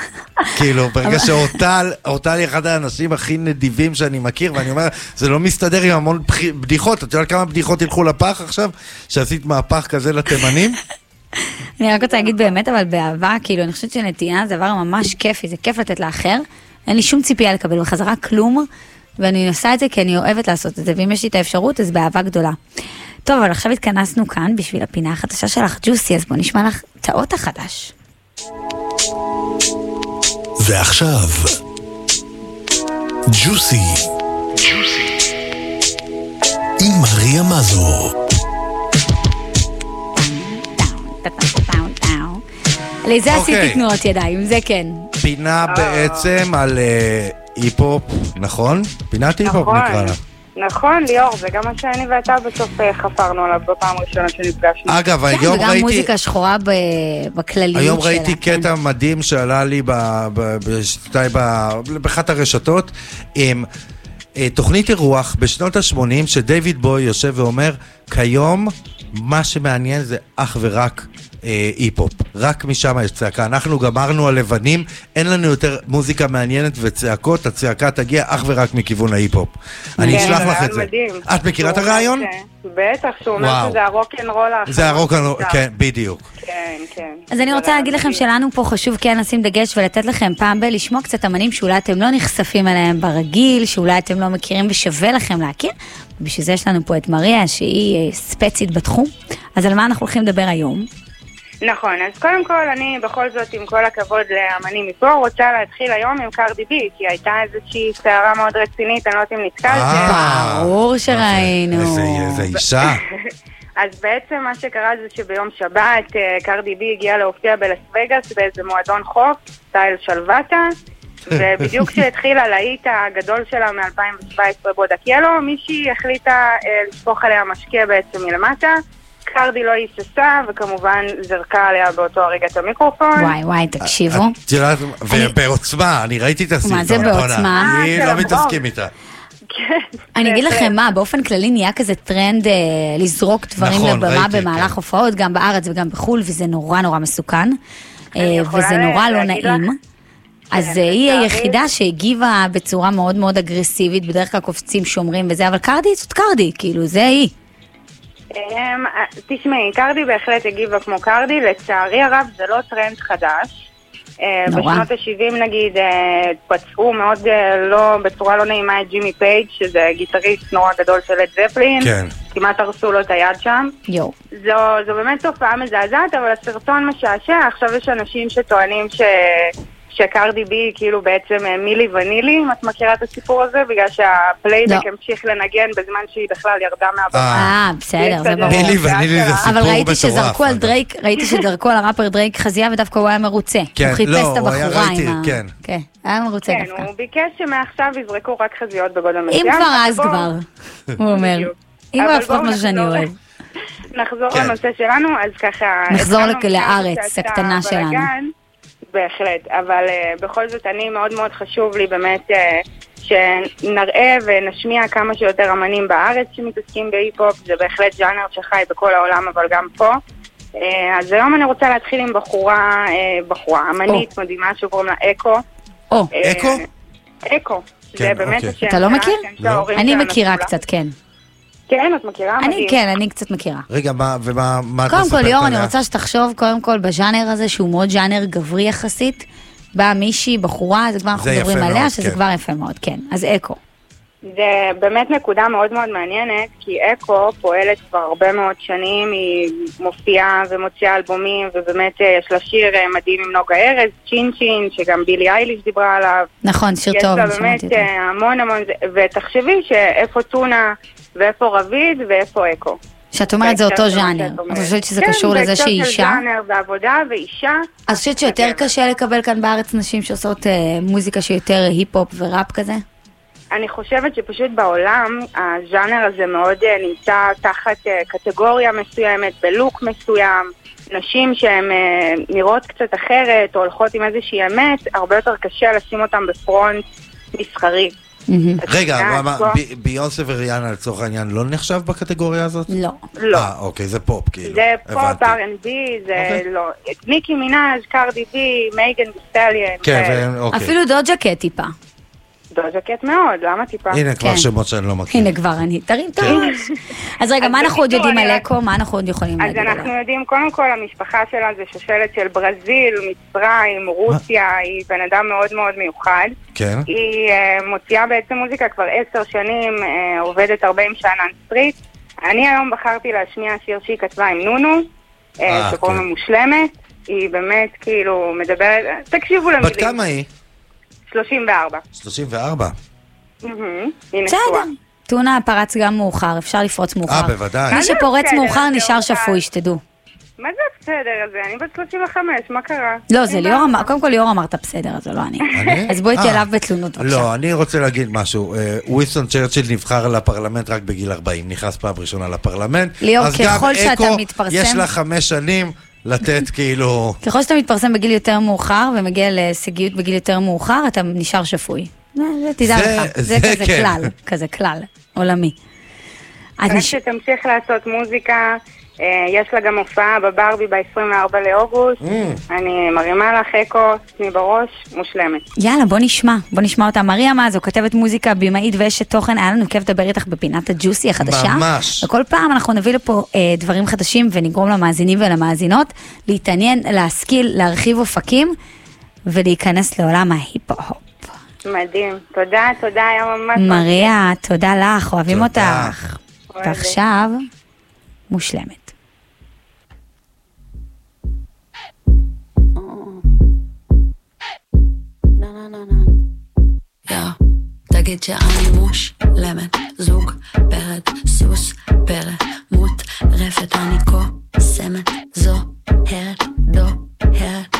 Speaker 2: כאילו, ברגע שאורטל, אורטל היא אחד האנשים הכי נדיבים שאני מכיר, ואני אומר, זה לא מסתדר עם המון בדיחות. את יודעת כמה בדיחות ילכו לפח עכשיו? שעשית מהפך כזה לתימנים?
Speaker 3: אני רק רוצה להגיד באמת, אבל באהבה, כאילו, אני חושבת שנתינה זה דבר ממש כיפי, זה כיף לתת לאחר. אין לי שום ציפייה לקבל בחזרה כלום, ואני עושה את זה כי אני אוהבת לעשות את זה, ואם יש לי את האפשרות, אז באהבה גדולה. טוב, אבל עכשיו התכנסנו כאן בשביל הפינה החדשה שלך, ג'וסי, אז בוא נשמע לך את האות החדש.
Speaker 1: ועכשיו, ג'וסי. עם מריה מזור.
Speaker 3: לזה
Speaker 2: אוקיי.
Speaker 3: עשיתי תנועות ידיים, זה כן.
Speaker 2: פינה בעצם על אה, היפ-הופ, נכון? פינת היפ-הופ
Speaker 15: נכון.
Speaker 2: נקרא לה.
Speaker 15: נכון, ליאור, זה גם מה שאני ואתה בסוף אה, חפרנו עליו בפעם הראשונה שנפגשנו.
Speaker 2: אגב,
Speaker 3: כן,
Speaker 2: היום
Speaker 3: וגם
Speaker 2: ראיתי...
Speaker 3: מוזיקה שחורה ב- בכלליות
Speaker 2: היום
Speaker 3: שלה.
Speaker 2: ראיתי
Speaker 3: כן.
Speaker 2: קטע מדהים שעלה לי ב- ב- בשתי- ב- באחת הרשתות עם אה, תוכנית אירוח בשנות ה-80 שדייוויד בוי יושב ואומר, כיום מה שמעניין זה אך ורק היפ-הופ. רק משם יש צעקה. אנחנו גמרנו הלבנים, אין לנו יותר מוזיקה מעניינת וצעקות, הצעקה תגיע אך ורק מכיוון ההיפ-הופ. אני
Speaker 15: כן,
Speaker 2: אשלח לך את זה.
Speaker 15: מדהים.
Speaker 2: את מכירה את הרעיון?
Speaker 15: בטח, שהוא אומר. שזה הרוקנרול האחרון.
Speaker 2: זה הרוק,
Speaker 15: שנשאר.
Speaker 2: כן, בדיוק.
Speaker 15: כן, כן.
Speaker 3: אז אני רוצה להגיד לכם שלנו פה חשוב כן לשים דגש ולתת לכם פעם ב- לשמוע קצת אמנים שאולי אתם לא נחשפים אליהם ברגיל, שאולי אתם לא מכירים ושווה לכם להכיר. בשביל זה יש לנו פה את מריה שהיא אה, ספצית בתחום. אז על מה אנחנו הולכים לדבר היום?
Speaker 15: נכון, אז קודם כל אני בכל זאת, עם כל הכבוד לאמנים מפה, רוצה להתחיל היום עם קרדי בי, כי הייתה איזושהי סערה מאוד רצינית, אני לא יודעת אם נתקלתם.
Speaker 3: ברור שראינו.
Speaker 2: איזה איזה אישה.
Speaker 15: אז בעצם מה שקרה זה שביום שבת אה, קרדי בי הגיעה להופיע בלס וגאס באיזה מועדון חוף, סטייל שלוותה, ובדיוק כשהתחיל הלהיט הגדול שלה מ-2017 בודק ילו, מישהי החליטה אה, לשפוך עליה משקה בעצם מלמטה. קרדי לא היססה, וכמובן זרקה עליה באותו הרגע את המיקרופון.
Speaker 3: וואי וואי, תקשיבו.
Speaker 2: את יודעת, ובעוצמה, אני ראיתי את הסרטון.
Speaker 3: מה זה בעוצמה?
Speaker 2: אני
Speaker 15: אה,
Speaker 2: לא מתעסקים איתה.
Speaker 3: אני אגיד לכם מה, באופן כללי נהיה כזה טרנד אה, לזרוק דברים
Speaker 2: נכון,
Speaker 3: לבמה במהלך
Speaker 2: כן.
Speaker 3: הופעות, גם בארץ וגם בחו"ל, וזה נורא נורא מסוכן. אה, וזה נורא לא נעים. אז
Speaker 15: כן,
Speaker 3: היא. היחידה שהגיבה בצורה מאוד מאוד אגרסיבית, בדרך כלל קופצים שומרים וזה, אבל קרדי זאת קרדי, כאילו, זה היא.
Speaker 15: אמ, אה, תשמעי, קרדי בהחלט הגיבה כמו קרדי, לצערי הרב זה לא טרנד חדש. אה,
Speaker 3: נורא.
Speaker 15: בשנות ה-70 נגיד אה, פצעו מאוד לא, בצורה לא נעימה את ג'ימי פייג' שזה גיטריסט נורא גדול של לד זפלין.
Speaker 2: כן.
Speaker 15: כמעט הרסו לו את היד שם.
Speaker 3: יואו.
Speaker 15: זו, זו באמת תופעה מזעזעת, אבל הסרטון משעשע. עכשיו יש אנשים שטוענים ש... שקרדי בי כאילו בעצם אה, מילי ונילי, אם את מכירה את הסיפור הזה, בגלל שהפלייבק
Speaker 3: לא.
Speaker 15: המשיך לנגן בזמן שהיא בכלל ירדה מהבמה.
Speaker 3: אה, בסדר, זה ברור.
Speaker 2: מילי ונילי זה סיפור
Speaker 3: אבל
Speaker 2: מטורף.
Speaker 3: ראיתי שזרקו על דרייק, ראיתי שזרקו על הראפר דרייק חזייה ודווקא הוא היה מרוצה.
Speaker 2: כן,
Speaker 3: הוא חיפש
Speaker 2: לא,
Speaker 3: את
Speaker 2: הוא היה-
Speaker 3: הבחורה
Speaker 2: ראיתי,
Speaker 3: עם ה...
Speaker 2: כן.
Speaker 3: כן, היה מרוצה
Speaker 15: כן,
Speaker 3: דווקא.
Speaker 15: הוא ביקש שמעכשיו יזרקו רק חזיות בגודל
Speaker 3: אם
Speaker 15: מסוים.
Speaker 3: כבר אז כבר, הוא אומר. אם
Speaker 15: אבל
Speaker 3: לפחות
Speaker 15: בואו
Speaker 3: משהו שאני אוהב.
Speaker 15: נחזור
Speaker 3: כן.
Speaker 15: לנושא שלנו, אז ככה...
Speaker 3: נחזור לארץ, הקטנה שלנו.
Speaker 15: בהחלט, אבל uh, בכל זאת אני מאוד מאוד חשוב לי באמת uh, שנראה ונשמיע כמה שיותר אמנים בארץ שמתעסקים בהיפ-הופ, זה בהחלט ג'אנר שחי בכל העולם, אבל גם פה. Uh, אז היום אני רוצה להתחיל עם בחורה, uh, בחורה, אמנית מדהימה שקוראים לה אקו.
Speaker 3: או,
Speaker 15: אה,
Speaker 2: אקו?
Speaker 15: אקו. זה באמת
Speaker 2: אוקיי.
Speaker 15: השם
Speaker 3: אתה לא מכיר?
Speaker 15: ההורים
Speaker 3: אני מכירה. קצת, כן.
Speaker 15: כן, את מכירה?
Speaker 3: אני,
Speaker 15: מדהים.
Speaker 3: כן, אני קצת מכירה.
Speaker 2: רגע, מה, ומה מה את
Speaker 3: קודם כל,
Speaker 2: מספרת
Speaker 3: ליאור, אני
Speaker 2: עליה?
Speaker 3: רוצה שתחשוב קודם כל בז'אנר הזה, שהוא מאוד ז'אנר גברי יחסית. באה מישהי, בחורה, זה כבר אנחנו
Speaker 15: זה יפה
Speaker 3: מדברים עליה,
Speaker 15: מאוד,
Speaker 3: שזה
Speaker 15: כן.
Speaker 3: כבר יפה מאוד, כן. אז אקו.
Speaker 15: זה באמת נקודה מאוד מאוד מעניינת, כי אקו פועלת כבר הרבה מאוד שנים, היא מופיעה ומוציאה אלבומים, ובאמת אה, יש לה שיר אה, מדהים עם נוגה ארז, צ'ין צ'ין, שגם בילי אייליש דיברה עליו.
Speaker 3: נכון, שיר
Speaker 15: יש
Speaker 3: טוב,
Speaker 15: לה
Speaker 3: שמעתי
Speaker 15: באמת
Speaker 3: אותו.
Speaker 15: אה, המון המון, זה- ותחשבי שאיפה טונה, ואיפה רביד, ואיפה אקו.
Speaker 3: שאת אומרת זה אותו ז'אנר. את חושבת שזה
Speaker 15: כן,
Speaker 3: קשור לזה שהיא אישה?
Speaker 15: ז'אנר ועבודה ואישה.
Speaker 3: אז חושבת שיותר קשה לקבל כאן בארץ נשים שעושות מוזיקה שיותר היפ-הופ וראפ כזה?
Speaker 15: אני חושבת שפשוט בעולם הז'אנר הזה מאוד אה, נמצא תחת אה, קטגוריה מסוימת, בלוק מסוים. נשים שהן אה, נראות קצת אחרת או הולכות עם איזושהי אמת, הרבה יותר קשה לשים אותן בפרונט מסחרי.
Speaker 2: רגע, ביונסה וריאנה לצורך העניין לא נחשב בקטגוריה הזאת?
Speaker 3: לא.
Speaker 15: לא.
Speaker 2: אה, אוקיי, זה פופ כאילו.
Speaker 15: זה פופ. R&B, זה לא. ניקי מנאז', קרדי בי, מייגן די
Speaker 2: סטליון. כן, אוקיי.
Speaker 3: אפילו דוג'ה קט טיפה.
Speaker 15: דוג'ה קט מאוד, למה טיפה?
Speaker 2: הנה כבר
Speaker 3: כן.
Speaker 2: שמות שאני לא מכיר.
Speaker 3: הנה כבר אני, תרים את הראש. אז רגע,
Speaker 15: אז
Speaker 3: מה אנחנו עוד יודעים על אקו? מה אנחנו עוד יכולים
Speaker 15: אז
Speaker 3: להגיד עליה?
Speaker 15: אנחנו יודעים, קודם כל המשפחה שלה זה שושלת של ברזיל, מצרים, רוסיה, היא בן אדם מאוד מאוד מיוחד.
Speaker 2: כן.
Speaker 15: היא אה, מוציאה בעצם מוזיקה כבר עשר שנים, אה, עובדת הרבה עם שאנן סטריט. אני היום בחרתי להשמיע שיר שהיא כתבה עם נונו, אה,
Speaker 2: אה,
Speaker 15: שקוראים לו
Speaker 2: כן.
Speaker 15: מושלמת. היא באמת כאילו מדברת, תקשיבו למילים.
Speaker 2: בת כמה היא?
Speaker 15: 34.
Speaker 2: 34.
Speaker 15: מהמם, היא
Speaker 3: בסדר. טונה פרץ גם מאוחר, אפשר לפרוץ מאוחר.
Speaker 2: אה, בוודאי.
Speaker 3: מי שפורץ מאוחר נשאר. שפוי, שתדעו.
Speaker 15: מה זה בסדר הזה? אני בת 35, מה קרה?
Speaker 3: לא, זה ליאור אמר, קודם כל ליאור אמרת בסדר, אז זה לא אני. אז בואי
Speaker 2: אה.
Speaker 3: תהיה אליו בתלונות בבקשה.
Speaker 2: לא, אני רוצה להגיד משהו. אה, וויסטון צ'רצ'יל נבחר לפרלמנט רק בגיל 40, נכנס פעם ראשונה לפרלמנט.
Speaker 3: ליאור,
Speaker 2: אז גם
Speaker 3: ככל שאתה
Speaker 2: אקו,
Speaker 3: מתפרסם-
Speaker 2: יש לה חמש שנים לתת כאילו...
Speaker 3: ככל שאתה מתפרסם בגיל יותר מאוחר ומגיע להישגיות בגיל יותר מאוחר, אתה נשאר שפוי. זה, זה, תדע
Speaker 2: זה-
Speaker 3: לך, זה
Speaker 2: זה
Speaker 3: כזה
Speaker 2: כן.
Speaker 3: כלל, כזה כלל, עולמי.
Speaker 15: רק. שתמשיך לעשות מוזיקה, אה, יש לה גם הופעה בברבי ב-24 לאוגוסט. אני מרימה לך אקו, תני בראש, מושלמת.
Speaker 3: יאללה, בוא נשמע, בוא נשמע אותה. מריה מזו, כותבת מוזיקה, במאית ואשת תוכן, היה לנו כיף לדבר איתך בפינת הג'וסי החדשה.
Speaker 2: ממש.
Speaker 3: וכל פעם אנחנו נביא לפה אה, דברים חדשים ונגרום למאזינים ולמאזינות להתעניין, להשכיל, להרחיב אופקים ולהיכנס לעולם ההיפ-הופ.
Speaker 15: מדהים. תודה, תודה, היה ממש...
Speaker 3: מריה, תודה לך, אוהבים
Speaker 15: תודה.
Speaker 3: אותך. ועכשיו, מושלמת.
Speaker 12: יא, תגיד שאני מושלמת, זוג, פרד, סוס, פרא, מוטרפת, אני קוסמת, זוהרת, דוהרת.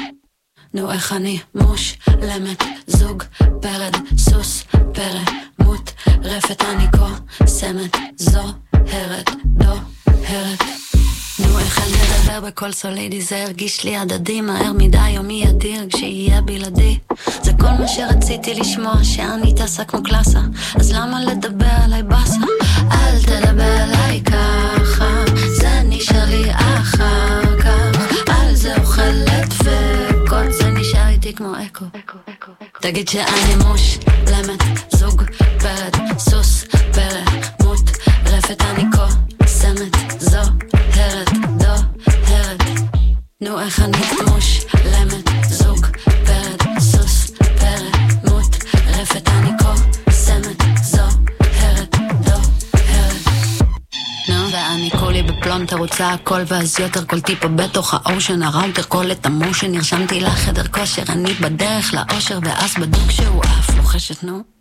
Speaker 12: נו איך אני מושלמת, זוג, פרד, סוס, פרא, מוטרפת, אני קוסמת, זוהרת, דוהרת. נו איך אני אדבר בקול סולידי, זה הרגיש לי הדדי, מהר מדי יומי אדיר, כשיהיה בלעדי. זה כל מה שרציתי לשמוע, שאני טסה כמו קלאסה, אז למה לדבר עליי באסה? אל תדבר עליי ככה, זה נשאר לי אחר כך, על זה אוכלת דפקות, זה נשאר איתי כמו אקו. תגיד שאני מושלמת, זוג, פרד, סוס, פרא, מוטרפת, אני קוסמת, זוהרת, דוהרת. נו איך אני מושלמת, זוג, פרד, סוס, פרא, מוטרפת, אני קוסמת, זוהרת, דוהרת. נו, ואני כולי בפלונטר רוצה הכל ואז יותר כל טיפה בתוך האושן הראוטר כל את המושן נרשמתי לחדר כושר אני בדרך לאושר ואז בדוק שהוא עף לוחשת נו?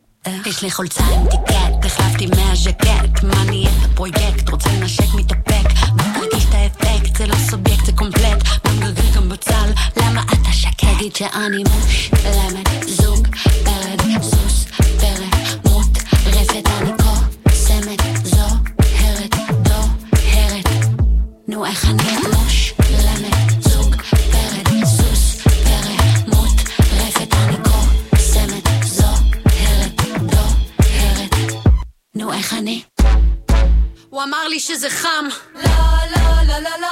Speaker 12: יש לי חולצה עם טיקט, החלפתי מהז'קט. מה נהיה הפרויקט, רוצה לנשק מתאפק. ותרגיש את האפקט, זה לא סובייקט, זה קומפלט. בוא נגרגר גם בצל, למה אתה שקט? תגיד שאני מושלמת, זוג, פרד, סוס, פרא, מוטרפת, אני קוסמת, זוהרת, דוהרת. נו איך אני מושלמת, נו איך אני? הוא אמר לי שזה חם לא, לא, לא, לא, לא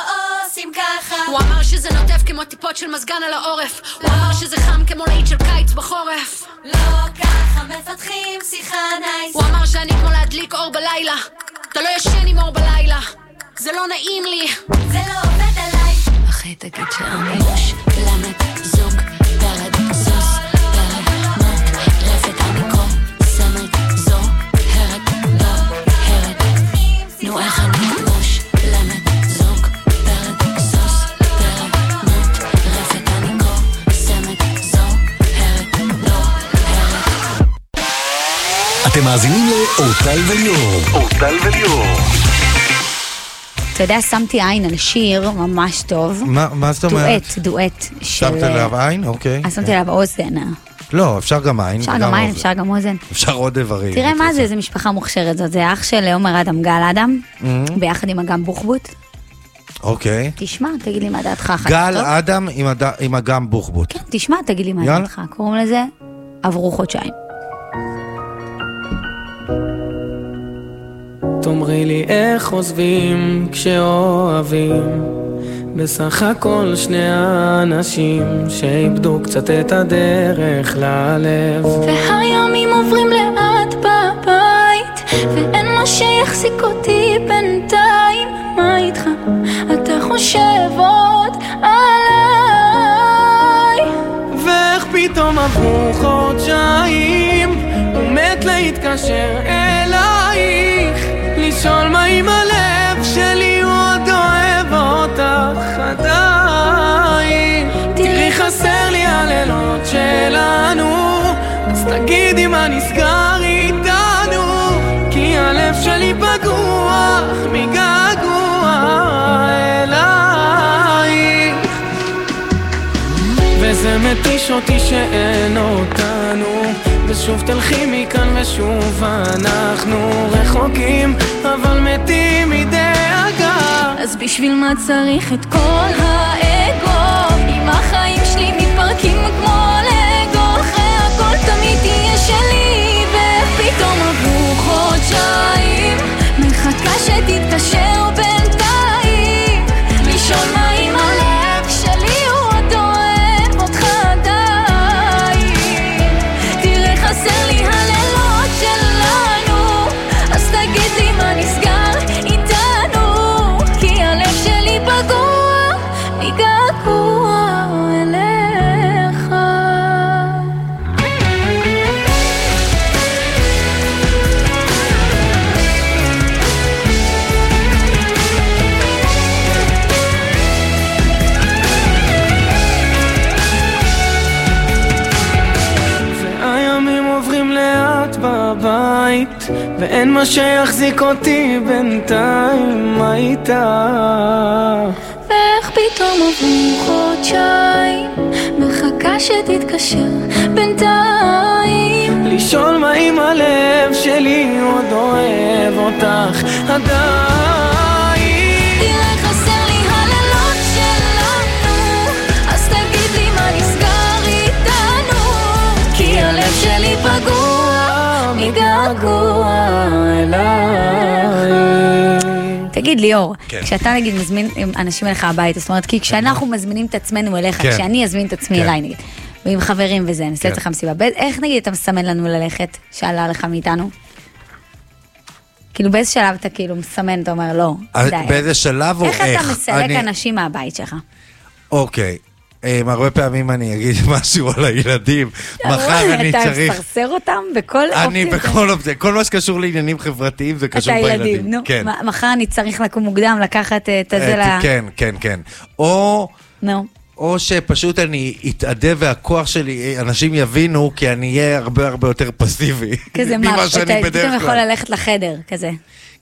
Speaker 13: עושים ככה.
Speaker 20: הוא אמר שזה נוטף כמו טיפות של מזגן על העורף. הוא אמר שזה חם כמו להיט של קיץ בחורף.
Speaker 13: לא ככה מפתחים שיחה nice.
Speaker 20: הוא אמר שאני כמו להדליק אור בלילה. אתה לא ישן עם אור בלילה. זה לא נעים לי.
Speaker 13: זה לא עובד עליי.
Speaker 12: אחי תגיד שאני מושלמת זוג פרד נו איך אני מושלמת זוג פרד סוס פרד מוט רפת אני קוסמת זוהרת דוהרת
Speaker 1: אתם מאזינים לאורטל וליאור. אורטל וליאור.
Speaker 3: אתה יודע, שמתי עין על שיר ממש טוב.
Speaker 2: מה מה זאת אומרת?
Speaker 3: דואט, דואט. של-
Speaker 2: שמת עליו עין? אוקיי.
Speaker 3: אז שמתי עליו אוזן.
Speaker 2: לא, אפשר גם עין.
Speaker 3: אפשר גם עין. אפשר גם אוזן.
Speaker 2: אפשר עוד איברים.
Speaker 3: תראה מה זה, איזה משפחה מוכשרת זאת. זה אח של עומר אדם גל אדם, ביחד עם אגם בוחבוט.
Speaker 2: אוקיי.
Speaker 3: תשמע, תגיד לי מה דעתך אחר כך,
Speaker 2: גל? אדם עם אגם בוחבוט.
Speaker 3: תשמע, תגיד לי מה. דעתך. קוראים לזה עברו חודשיים.
Speaker 21: תאמרי לי איך עוזבים כשאוהבים בסך הכל שני האנשים שאיבדו קצת את הדרך ללב.
Speaker 13: והימים עוברים לאט בבית ואין מה שיחזיק אותי בינתיים. מה איתך? אתה חושב עוד עליי?
Speaker 21: ואיך פתאום עברו חודשיים הוא מת להתקשר מתיש אותי שאין אותנו. ושוב תלכי מכאן ושוב אנחנו רחוקים אבל מתים מדאגה
Speaker 13: אז בשביל מה צריך את כל האגו? אם החיים שלי מתפרקים כמו לגו. אחרי הכל תמיד תהיה שלי ופתאום עברו חודשיים. מחכה שתתקשר
Speaker 21: ואין מה שיחזיק אותי בינתיים מה איתה?
Speaker 13: ואיך פתאום עברו חודשיים? מחכה שתתקשר בינתיים.
Speaker 21: לשאול מה עם הלב שלי עוד אוהב אותך. עדיין
Speaker 13: פגוע מגעגוע
Speaker 3: תגיד ליאור,
Speaker 2: כן.
Speaker 3: כשאתה נגיד מזמין אנשים אליך הביתה, זאת אומרת, כי כשאנחנו מזמינים את עצמנו אליך,
Speaker 2: כן.
Speaker 3: כשאני אזמין את עצמי
Speaker 2: כן.
Speaker 3: אליי נגיד, ועם חברים וזה, נעשה
Speaker 2: כן.
Speaker 3: אצלך מסיבה, איך נגיד אתה מסמן לנו ללכת, שעלה לך מאיתנו? כאילו באיזה שלב אתה כאילו מסמן, אתה אומר לא, די.
Speaker 2: באיזה שלב או
Speaker 3: איך
Speaker 2: איך?
Speaker 3: אתה מסלק
Speaker 2: אני-
Speaker 3: אנשים מהבית שלך?
Speaker 2: אוקיי. אמ, הרבה פעמים אני אגיד משהו על הילדים, מחר אני
Speaker 3: אתה
Speaker 2: צריך...
Speaker 3: מפרסר אותם בכל
Speaker 2: אני
Speaker 3: אופציה?
Speaker 2: בכל אופציה, כל מה שקשור לעניינים חברתיים זה קשור בילדים.
Speaker 3: נו,
Speaker 2: כן.
Speaker 3: מחר אני צריך לקום מוקדם, לקחת אה, את הזה ל...
Speaker 2: אה, כן, כן, כן. או...
Speaker 3: נו.
Speaker 2: או שפשוט אני אתאדה והכוח שלי, אנשים יבינו, כי אני אהיה הרבה הרבה יותר פסיבי.
Speaker 3: כזה מה, אתה פתאום יכול. ללכת לחדר, כזה.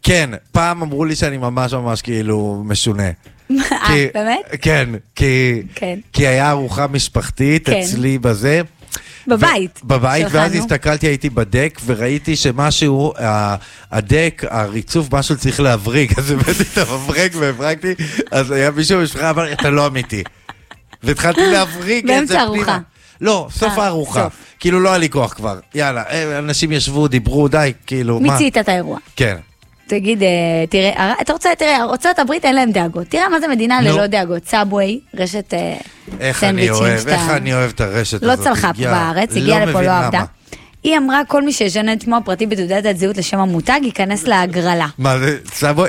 Speaker 2: כן, פעם אמרו לי שאני ממש ממש כאילו משונה.
Speaker 3: אה,
Speaker 2: כי-
Speaker 3: באמת?
Speaker 2: כן, כי,
Speaker 3: כן.
Speaker 2: כי היה ארוחה משפחתית
Speaker 3: כן.
Speaker 2: אצלי בזה.
Speaker 3: בבית.
Speaker 2: בבית, ואז. הסתכלתי, הייתי בדק, וראיתי שמשהו, ה- הדק, הריצוף, משהו צריך להבריג, אז הבאתי את המברג והברקתי, אז היה מישהו במשפחה, אמר לי, אתה לא אמיתי. והתחלתי להבריג את זה
Speaker 3: באמצע. ארוחה.
Speaker 2: לא, סוף
Speaker 3: אה,
Speaker 2: הארוחה. כאילו לא היה לי כוח כבר. יאללה, אה, אנשים ישבו, דיברו, די, כאילו, מה?
Speaker 3: מיצית את האירוע.
Speaker 2: כן.
Speaker 3: תגיד, אה, תראה, אתה רוצה, תראה, ארצות הברית אין להם דאגות. תראה מה זה מדינה. ללא דאגות. Subway, רשת אה, סנדוויצ'ים שאתה-
Speaker 2: איך אני אוהב את הרשת
Speaker 3: לא
Speaker 2: הזאת.
Speaker 3: צלחה פה
Speaker 2: יא,
Speaker 3: בארץ, הגיעה לפה,
Speaker 2: מבין
Speaker 3: לא. עבדה. היא אמרה, כל מי שישנה את שמו הפרטי בתעודת הזהות לשם המותג, ייכנס להגרלה.
Speaker 2: מה זה,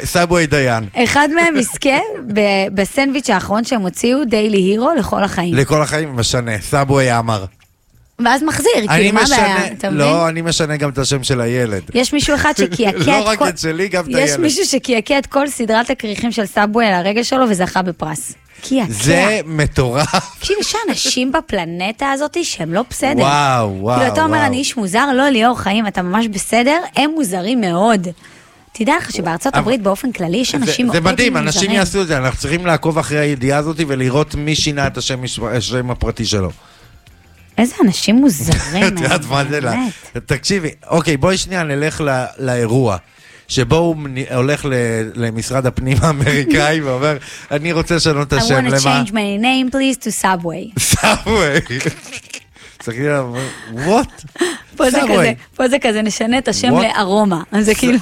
Speaker 2: Subway- דיין.
Speaker 3: אחד מהם יזכה בסנדוויץ' האחרון שהם הוציאו, Daily Hero, לכל החיים.
Speaker 2: לכל החיים משנה, Subway עמר.
Speaker 3: ואז מחזיר, כאילו, מה הבעיה? אתה מבין?
Speaker 2: לא, אני משנה גם את השם של הילד.
Speaker 3: יש מישהו אחד שקעקע את כל...
Speaker 2: לא רק את שלי, גם את
Speaker 3: יש
Speaker 2: הילד.
Speaker 3: מישהו שקעקע את כל סדרת הכריכים של סאבווי על הרגל שלו וזכה בפרס. קעקע.
Speaker 2: זה מטורף.
Speaker 3: תקשיב, יש אנשים בפלנטה הזאת שהם לא בסדר.
Speaker 2: וואו, וואו,
Speaker 3: כאילו, אתה אומר,
Speaker 2: וואו.
Speaker 3: אני איש מוזר, לא ליאור חיים, אתה ממש בסדר, הם מוזרים מאוד. תדע לך שבארצות הברית באופן כללי יש אנשים
Speaker 2: זה
Speaker 3: מאוד
Speaker 2: מדהים,
Speaker 3: מוזרים.
Speaker 2: אנשים יעשו את זה, אנחנו צריכים לעקוב אחרי הידיעה הזאת ולראות מי שינה את השם הפרטי שלו.
Speaker 3: איזה אנשים מוזרים.
Speaker 2: את יודעת מה זה? לה-. תקשיבי, אוקיי, בואי שנייה נלך לאירוע. שבו הוא הולך למשרד הפנים האמריקאי ואומר, אני רוצה לשנות את
Speaker 3: I
Speaker 2: השם
Speaker 3: want to
Speaker 2: למה?
Speaker 3: change my name please to Subway.
Speaker 2: סאבווי. תסתכלי עליו, וואט?
Speaker 3: פה זה. כזה, פה זה כזה, נשנה את השם? לארומה. אז זה כאילו,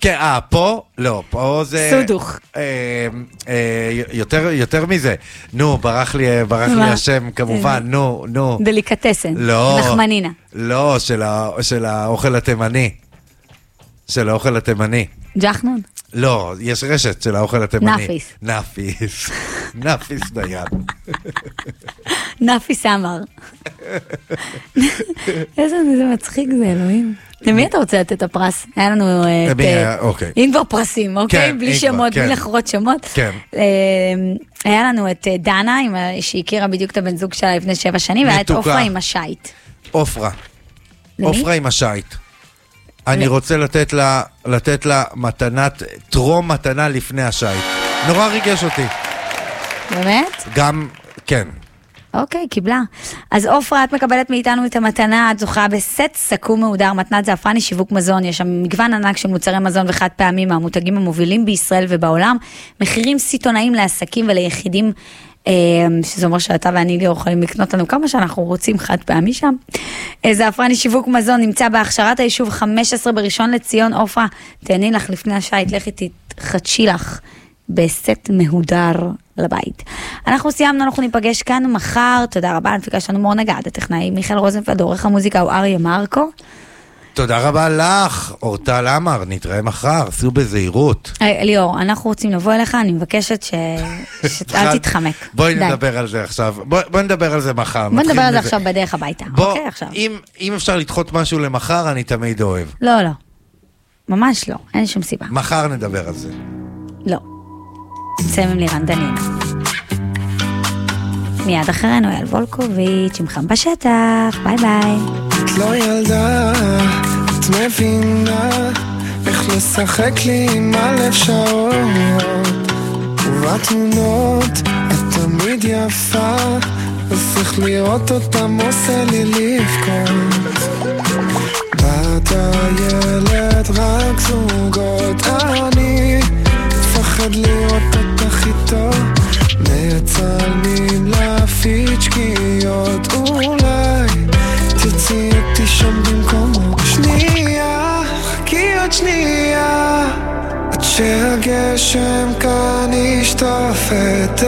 Speaker 2: כן, אה, פה? לא, פה זה...
Speaker 3: סודוך.
Speaker 2: אה, אה, יותר, יותר מזה. נו, ברח לי, ברח לי? השם, כמובן, נו, נו.
Speaker 3: דליקטסן.
Speaker 2: לא.
Speaker 3: נחמנינה.
Speaker 2: לא, של האוכל התימני. של האוכל התימני.
Speaker 3: ג'חנון?
Speaker 2: לא, יש רשת של האוכל התימני.
Speaker 3: נאפיס.
Speaker 2: נאפיס. נאפיס דיין.
Speaker 3: נאפיס עמר. איזה זה מצחיק זה, אלוהים. למי אתה רוצה לתת את הפרס? היה לנו את...
Speaker 2: למי
Speaker 3: אה,
Speaker 2: היה? אוקיי.
Speaker 3: אם כבר פרסים, אוקיי?
Speaker 2: כן,
Speaker 3: בלי שמות, בלי
Speaker 2: כן.
Speaker 3: לחרות שמות.
Speaker 2: כן.
Speaker 3: אה, היה לנו את אה, דנה, שהכירה בדיוק את הבן זוג שלה לפני שבע שנים, והיה את. עופרה עם השייט.
Speaker 2: עופרה. עופרה עם השייט. אני רוצה לתת לה, לתת לה מתנת, טרום מתנה לפני השייט. נורא ריגש אותי.
Speaker 3: באמת?
Speaker 2: גם, כן.
Speaker 3: אוקיי, קיבלה. אז עופרה, את מקבלת מאיתנו את המתנה, את זוכה בסט סכו"ם מהודר, מתנת זעפרני שיווק מזון, יש שם מגוון ענק של מוצרי מזון וחד פעמים מהמותגים המובילים בישראל ובעולם, מחירים סיטונאיים לעסקים וליחידים. אה, שזה אומר שאתה ואני ליאור יכולים לקנות לנו כמה שאנחנו רוצים חד פעמי שם. אה, זעפרני שיווק מזון נמצא בהכשרת היישוב 15 בראשון לציון, עופרה, תהני לך לפני השייט, לכי תתחדשי לך בסט מהודר לבית. אנחנו סיימנו, אנחנו ניפגש כאן מחר, תודה רבה, הנפיקה שלנו מור נגד, הטכנאי מיכאל רוזנפלד, עורך המוזיקה הוא אריה מרקו.
Speaker 2: תודה רבה לך, אורטל עמר, נתראה מחר, סעו בזהירות.
Speaker 3: אה, ליאור, אנחנו רוצים לבוא אליך, אני מבקשת ש... שאל תתחמק.
Speaker 2: בואי. נדבר על זה עכשיו, בואי בואי נדבר על זה מחר.
Speaker 3: בוא
Speaker 2: נתחיל
Speaker 3: נדבר על זה. עכשיו בדרך הביתה. אוקיי, עכשיו.
Speaker 2: אם, אפשר לדחות משהו למחר, אני תמיד אוהב.
Speaker 3: לא, לא. ממש לא, אין שום סיבה.
Speaker 2: מחר נדבר על זה.
Speaker 3: לא. נסיים עם לירן דניאל. מיד אחרינו אייל וולקוביץ' עם חם בשטח, ביי ביי.
Speaker 17: את לא ילדה, את מבינה איך לשחק לי עם הלב שעות. ובתמונות את תמיד יפה אז איך לראות אותם עושה לי לבכות. בת הילד רק זוגות אני מפחד לראות שהגשם כאן ישטוף את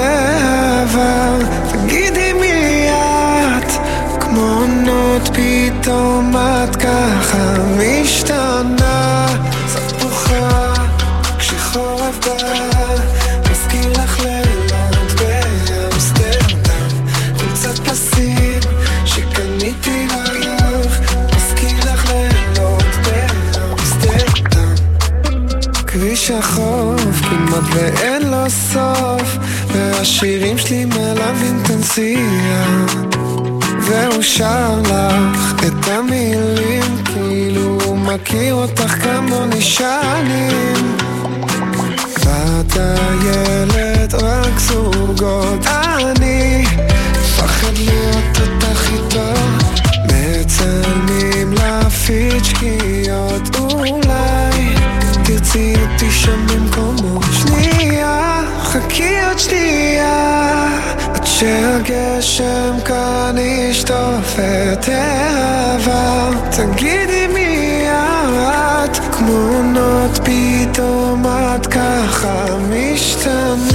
Speaker 17: והשירים שלי את הנסיעה והוא שר לך את המילים כאילו הוא מכיר אותך כמוני שנים בת הילד רק זוגות אני מפחד להיות אותך איתו מצלמים להפיץ שקיעות אולי תרצי אותי שם במקומו שנייה חכי עוד שנייה עד שהגשם כאן ישטוף את העבר תגידי מי את כמו עונות פתאום ככה משתנה